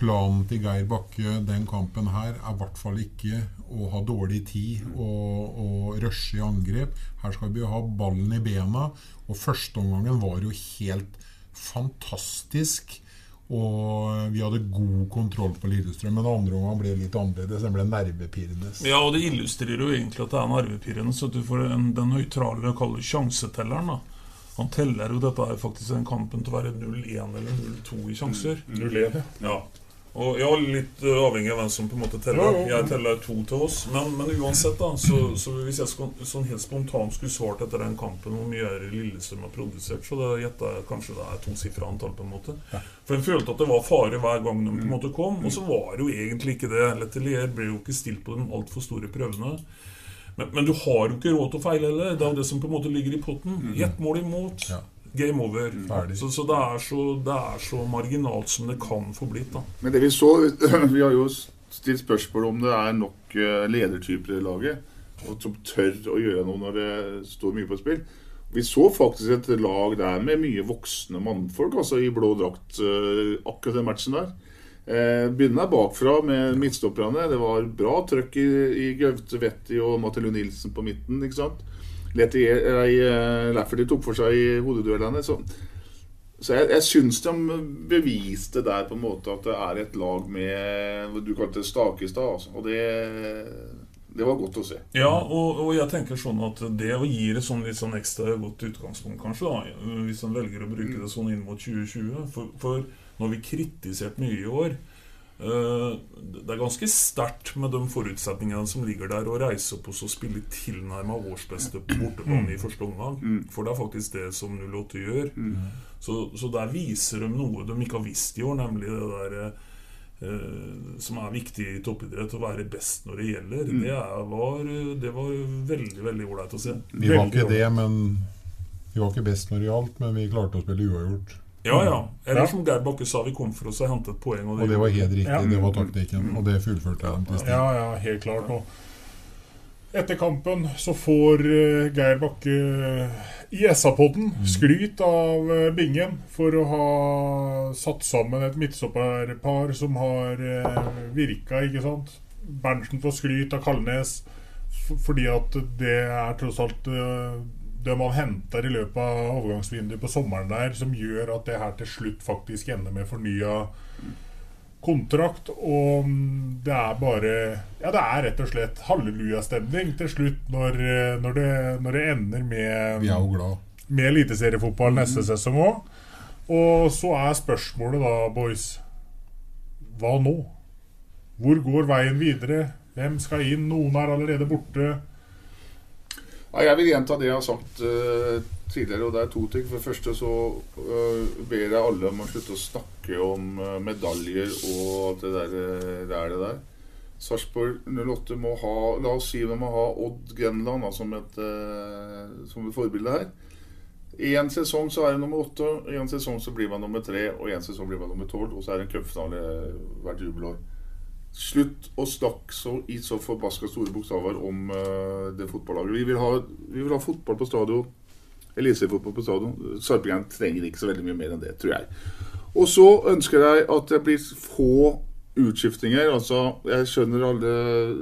planen til Geir Bakke den kampen her er i hvert fall ikke å ha dårlig tid og, og rushe i angrep. Her skal vi ha ballen i bena. Og førsteomgangen var jo helt fantastisk. Og vi hadde god kontroll på Lillestrøm. Men andre omgang ble litt annerledes. Den ble nervepirrende. Ja, og det illustrerer jo egentlig at det er nervepirrende. Så at du får en, den nøytrale kaller sjansetelleren. da Han teller jo dette er faktisk den kampen til å være 0-1 eller 0-2 i sjanser. Mm, 0-1, ja. Og ja, Litt uh, avhengig av hvem som på en måte teller. Ja, ja, ja. Jeg teller to til oss. Men, men uansett, da så, så hvis jeg skal, sånn helt spontant skulle svart etter den kampen hvor mye er Lillestrøm har produsert, så da gjetter jeg kanskje det er tosifra antall. på en måte For jeg følte at det var fare hver gang de på en måte kom, og så var det jo egentlig ikke det. Letelier ble jo ikke stilt på de altfor store prøvene. Men, men du har jo ikke råd til å feile heller. Det er jo det som på en måte ligger i potten. Gjett mål imot. Game over. Så, så, det er så det er så marginalt som det kan få blitt. da Men det vi så [CLEARS THROAT] Vi har jo stilt spørsmål om det er nok eh, ledertyper i laget som tør å gjøre noe når det står mye på spill. Vi så faktisk et lag der med mye voksne mannfolk altså i blå drakt eh, akkurat den matchen der. Eh, Begynner bakfra med midtstopperne. Det var bra trøkk i, i Gaute Vetti og Mathilde Nilsen på midten. ikke sant? Letier, Lafferty tok for seg i hodeduellene. Så, så jeg, jeg syns de beviste der på en måte at det er et lag med Du kalte det Stakestad. Altså. Og det, det var godt å se. Ja, og, og jeg tenker sånn at det å gi det sånn litt sånn ekstra godt utgangspunkt, kanskje, da, hvis en velger å bruke det sånn inn mot 2020. For, for nå har vi kritisert mye i år. Eh, Det er ganske sterkt med de forutsetningene som ligger der, å reise opp og spille tilnærma årsbeste på bortebane i første omgang. For det er faktisk det som 08 gjør. Så, så der viser de noe de ikke har visst i år, nemlig det der eh, som er viktig i toppidrett, å være best når det gjelder. Mm. Det, var, det var veldig veldig ålreit å se. Vi var ikke det, men vi var ikke best når det gjaldt, men vi klarte å spille uavgjort. Ja, ja. Eller Ja. som Geir Bakke sa, vi kom for oss og hentet poeng. Og det var helt riktig. Ja. Det var taktikken, og det fullførte de til Ja, ja, helt klart. Og etter kampen så får eh, Geir Bakke i SA-podden skryt av eh, Bingen for å ha satt sammen et midtstopperpar som har virka, ikke sant. Berntsen får skryt av Kalnes fordi at det er tross alt eh, det man henter i løpet av overgangsvinduet på sommeren der, som gjør at det her til slutt faktisk ender med fornya kontrakt. Og mm, det er bare Ja, det er rett og slett hallelujastemning til slutt når, når, det, når det ender med Vi er jo glad. med eliteseriefotball neste sesong òg. Og så er spørsmålet da, boys Hva nå? Hvor går veien videre? Hvem skal inn? Noen er allerede borte. Ja, jeg vil gjenta det jeg har sagt uh, tidligere, og det er to ting. For det første så uh, ber jeg alle om å slutte å snakke om uh, medaljer og det der. det er det der. Sarpsborg 08 må ha La oss si vi må ha Odd Grenland da, som, et, som et forbilde her. I en sesong så er det nummer åtte, en sesong så blir man nummer tre, og i en sesong blir man nummer tolv, og så er det en cupfinale hvert jubelår. Slutt å snakke så, i så forbaska store bokstaver om uh, det fotballaget. Vi vil, ha, vi vil ha fotball på stadion. Eliteseriefotball på stadion. Sarpingeren trenger ikke så veldig mye mer enn det, tror jeg. Og så ønsker jeg at det blir få utskiftinger. Altså, jeg skjønner alle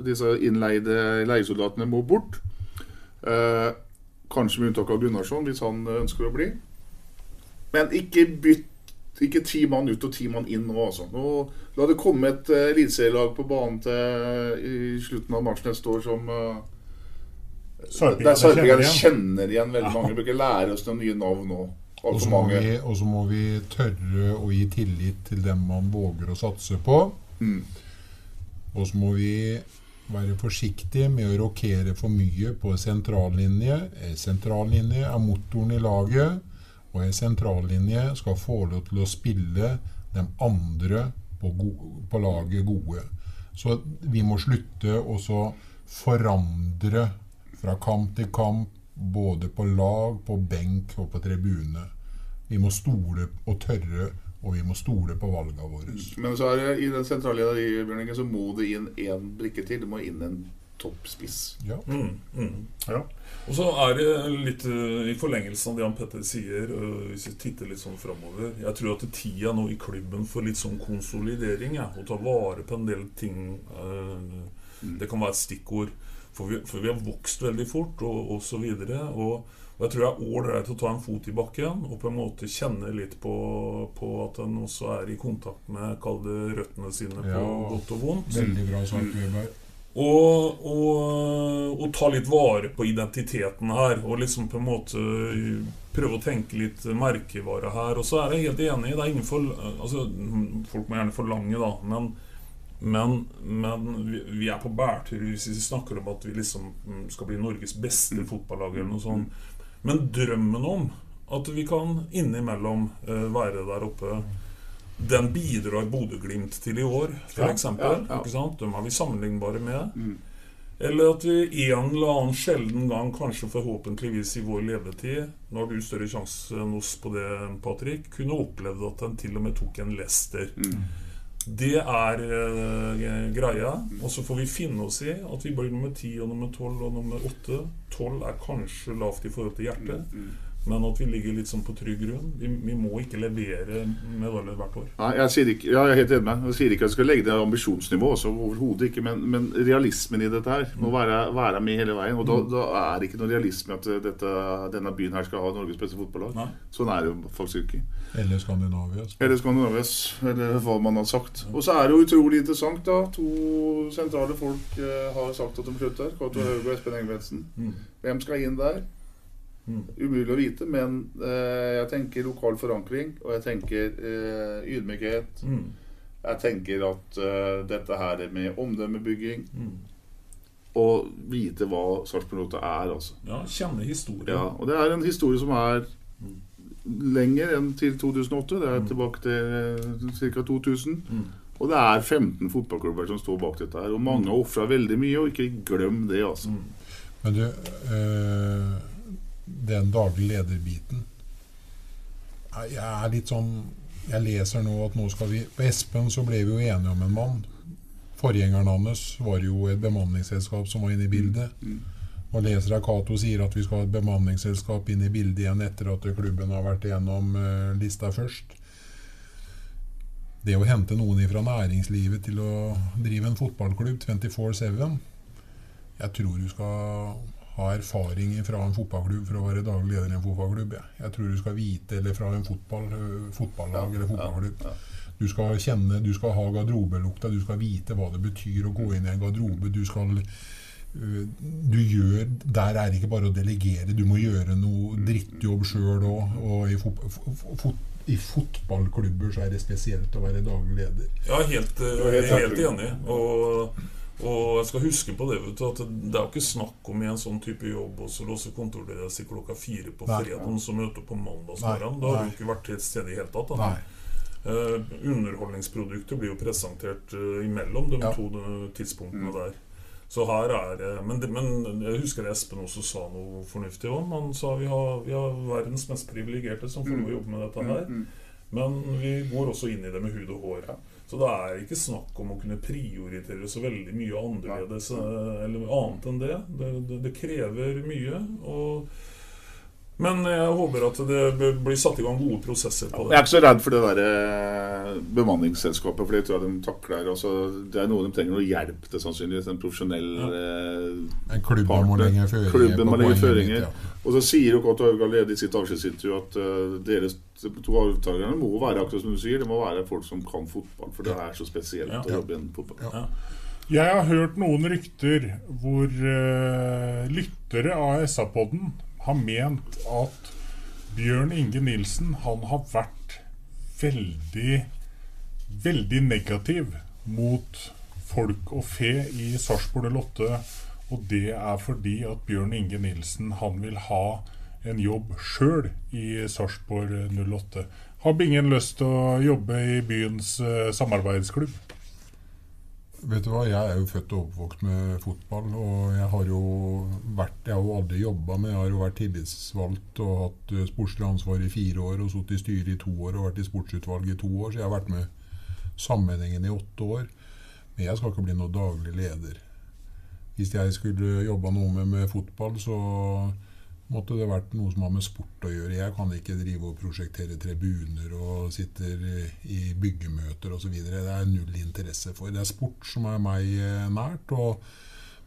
disse innleide leiesoldatene må bort. Uh, kanskje med unntak av Gunnarsson, hvis han ønsker å bli. Men ikke bytt ikke ti mann ut og ti mann inn nå, altså. Nå, la det komme et uh, eliteserielag på banen til i slutten av mars neste år som uh, Der Sarpingene kjenner kjenner igjen veldig mange. Vi bruker lære oss noen nye navn nå. Og så må, vi, og så må vi tørre å gi tillit til dem man våger å satse på. Mm. Og så må vi være forsiktige med å rokere for mye på sentrallinje. Eh, Sentrallinje er motoren i laget, og en sentrallinje skal få lov til å spille de andre på, gode, på laget gode. Så vi må slutte å forandre fra kamp til kamp, både på lag, på benk og på tribune. Vi må stole og tørre, og vi må stole på valgene våre. Men så er det i den sentrale Bjørningen, så må det inn én brikke til. Det må inn en toppspiss. Ja. Mm, mm. Og så er det litt uh, i forlengelsen av det han Petter sier, uh, hvis vi titter litt sånn framover Jeg tror at det er tida nå i klubben for litt sånn konsolidering. Ja, å ta vare på en del ting. eh, Det kan være et stikkord. For vi, for vi har vokst veldig fort, og osv. Og, og, og jeg tror det er ålreit å ta en fot i bakken og på en måte kjenne litt på, på at en også er i kontakt med kall det røttene sine på Ja, godt og vondt. veldig bra sagt, Weber. Og, og, og ta litt vare på identiteten her, og liksom på en måte prøve å tenke litt merkevare her. Og så er jeg helt enig. det er innenfor, altså, Folk må gjerne forlange, da. Men, men, men vi, vi er på bærtur hvis vi snakker om at vi liksom skal bli Norges beste fotballag eller noe sånt. Men drømmen om at vi kan innimellom eh, være der oppe den bidrar Bodø-Glimt til i år, f.eks. Ja, ja, ja. Dem er vi sammenlignbare med. Eller at vi en eller annen sjelden gang, kanskje forhåpentligvis i vår levetid Nå har du større sjanse enn oss på det, Patrick. Kunne opplevd at den til og med tok en Leicester. Det er eh, greia. Og så får vi finne oss i at vi blir nummer 10 og nummer 12 og nummer 8. 12 er kanskje lavt i forhold til hjertet. Men at vi ligger litt sånn på trygg grunn. Vi, vi må ikke levere medaljer hvert år. Nei, jeg, sier ikke, ja, jeg er helt enig med deg. Jeg sier ikke at jeg skal legge det ambisjonsnivå, også, overhodet ikke, men, men realismen i dette her må være, være med hele veien. Og da, da er det ikke noe realisme at dette, denne byen her skal ha Norges beste fotballag. Sånn er det jo faktisk ikke. Eller Skandinavias. Eller Skandinavias, eller hva man har sagt. Og så er det jo utrolig interessant, da. To sentrale folk eh, har sagt at de slutter. Cato Haug og Espen Engebretsen. Mm. Hvem skal inn der? Umulig å vite, men eh, jeg tenker lokal forankring, og jeg tenker eh, ydmykhet. Mm. Jeg tenker at eh, dette her er med omdømmebygging Mm. Og vite hva Sarpsborg Lotte er, altså. Ja, kjenne historien. Ja, og det er en historie som er lenger enn til 2008. Det er tilbake til ca. 2000. Mm. Og det er 15 fotballklubber som står bak dette her. Og mange har ofra veldig mye, og ikke glem det, altså. Men du, eh, den daglige lederbiten Jeg er litt sånn Jeg leser nå at nå skal vi På Espen så ble vi jo enige om en mann. Forgjengeren hans var jo et bemanningsselskap som var inne i bildet. Og leser jeg Cato sier at vi skal ha et bemanningsselskap inn i bildet igjen etter at klubben har vært igjennom eh, lista først. Det å hente noen fra næringslivet til å drive en fotballklubb 24-7 Jeg tror du skal ha erfaring fra en fotballklubb for å være daglig leder i en fotballklubb. Jeg, jeg tror du skal vite Eller fra en fotball, fotballag eller fotballklubb. Du skal kjenne, du skal ha garderobelukta, du skal vite hva det betyr å gå inn i en garderobe. Du skal du gjør, Der er det ikke bare å delegere, du må gjøre noe drittjobb sjøl òg. Og i, fot, fot, i fotballklubber så er det spesielt å være daglig leder. Ja, helt, eh, helt helt, enig. Og, og jeg skal huske på det, vet du, at det er jo ikke snakk om i en sånn type jobb også låse kontordøra i klokka fire på fredag, så møter på mandagsmorgen. Da har du ikke vært til stede i hele tatt. Da. Nei. Uh, underholdningsprodukter blir jo presentert uh, imellom de Ja. to de, tidspunktene der. Så her er uh, men, det, men jeg husker Espen også sa noe fornuftig om. Han sa vi har, vi har verdens mest privilegerte som får lov å jobbe med dette her. Mm, mm. Men vi går også inn i det med hud og hår. Så det er ikke snakk om å kunne prioritere så veldig mye annerledes eh, eller annet enn det. Det, det, det krever mye. Og, men jeg håper at det blir satt i gang gode prosesser på det. Jeg er ikke så redd for det der eh, bemanningsselskapet, for det tror jeg de takler. Altså, det er noe de trenger noe hjelp til, sannsynligvis. En profesjonell ja. En klubb må legge føringer Klubben må legge føringer. ja. Og så sier jo Cato Haug allerede i sitt avskjedsintervju at uh, deres to avtakerne må være akkurat som du sier, det må være folk som kan fotball. For det er så spesielt Ja. å jobbe i en fotball. Jeg har hørt noen rykter hvor uh, lyttere av SA-podden har ment at Bjørn Inge Nilsen han har vært veldig, veldig negativ mot folk og fe i Sarpsborg 08. Og det er fordi at Bjørn Inge Nilsen han vil ha en jobb sjøl i Sarpsborg 08. Har Bingen lyst til å jobbe i byens eh, samarbeidsklubb? Vet du hva, Jeg er jo født og oppvokst med fotball. og Jeg har jo vært, jeg har jo aldri jobba med Jeg har jo vært tillitsvalgt og hatt eh, sportslig ansvar i fire år og sittet i styret i to år og vært i sportsutvalget i to år. Så jeg har vært med sammenhengen i åtte år. Men jeg skal ikke bli noen daglig leder. Hvis jeg skulle jobba noe med, med fotball, så måtte det vært noe som har med sport å gjøre. Jeg kan ikke drive og prosjektere tribuner og sitter i byggemøter osv. Det er null interesse for. Det er sport som er meg eh, nært. og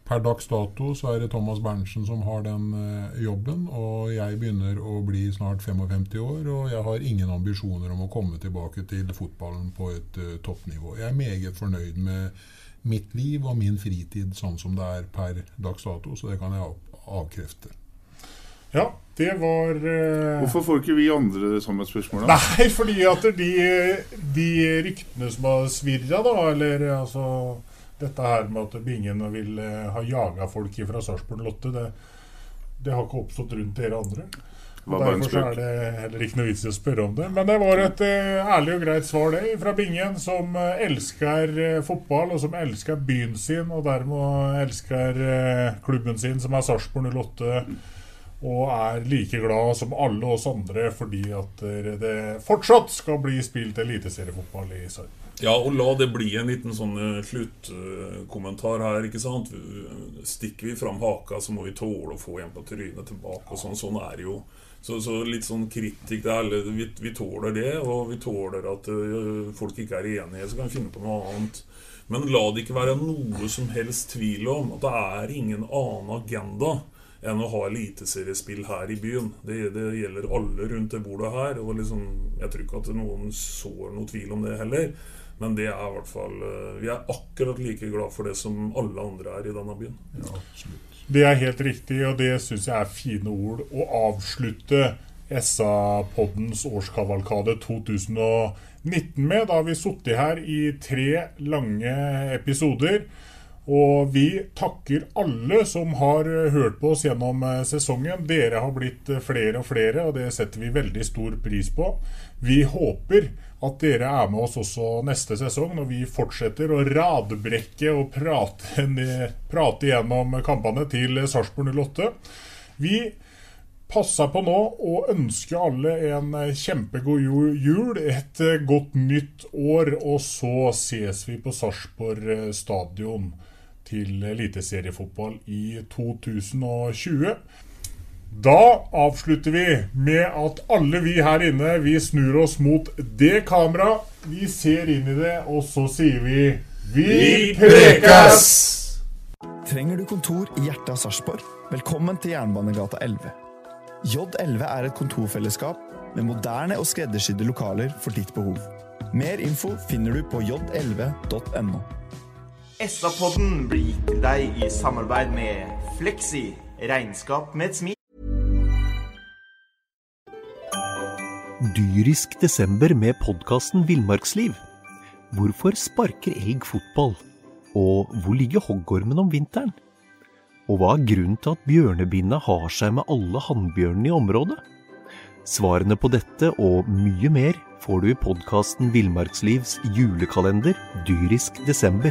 Per dags dato så er det Thomas Berntsen som har den eh, jobben. Og jeg begynner å bli snart 55 år, og jeg har ingen ambisjoner om å komme tilbake til fotballen på et uh, toppnivå. Jeg er meget fornøyd med mitt liv og min fritid sånn som det er per dags dato. Så det kan jeg avkrefte. Ja, det var uh... Hvorfor får ikke vi andre samme spørsmål? Da? Nei, fordi at de, de ryktene som har svirra, da, eller altså Dette her med at Bingen vil uh, ha jaga folk fra Sarpsborg Lotte, det, det har ikke oppstått rundt dere andre. Derfor er det heller ikke noe vits i å spørre om det. Men det var et uh, ærlig og greit svar, det, fra Bingen, som uh, elsker fotball, og som elsker byen sin, og dermed elsker klubben sin, som er Sarpsborg 08. Og er like glad som alle oss andre fordi at det fortsatt skal bli spilt eliteseriefotball i Sarpsborg. Ja, og la det bli en liten sånn sluttkommentar her. ikke sant? Stikker vi fram haka, så må vi tåle å få en på trynet tilbake. og sånn, sånn er det jo. Så, så, litt sånn kritikk det er, vi, vi, tåler det, og vi tåler at uh, folk ikke er enige. Så kan vi finne på noe annet. Men la det ikke være noe som helst tvil om at det er ingen annen agenda enn å ha eliteseriespill her i byen. Det, det, gjelder alle rundt det bordet her. Og liksom, jeg tror ikke at noen sår noe tvil om det heller. Men det er i hvert fall uh, vi er akkurat like glad for det som alle andre er i denne byen. Ja, absolutt. Det er helt riktig, og det syns jeg er fine ord å avslutte SA-poddens årskavalkade 2019 med. Da har vi sittet her i tre lange episoder. Og vi takker alle som har hørt på oss gjennom eh, sesongen. Dere har blitt eh, flere og flere, og det setter vi veldig stor pris på. Vi håper at dere er med oss også neste sesong, når vi fortsetter å radbrekke og prate, prate gjennom kampene til Sarpsborg 08. Vi passer på nå å ønske alle en kjempegod jul, et godt nytt år, og så ses vi på Sarpsborg stadion til eliteseriefotball i 2020. Da avslutter vi med at alle vi her inne vi snur oss mot det kamera. Vi ser inn i det, og så sier vi Vi prekes! Trenger du kontor i hjertet av Sarpsborg? Velkommen til Jernbanegata 11. J11 er et kontorfellesskap med moderne og skreddersydde lokaler for ditt behov. Mer info finner du på j11.no. SA-podden blir gitt til deg i samarbeid med Fleksi regnskap med et smil. dyrisk desember med podkasten Villmarksliv. Hvorfor sparker elg fotball? Og hvor ligger hoggormen om vinteren? Og hva er grunnen til at bjørnebinna har seg med alle hannbjørnene i området? Svarene på dette og mye mer får du i podkasten Villmarkslivs julekalender dyrisk desember,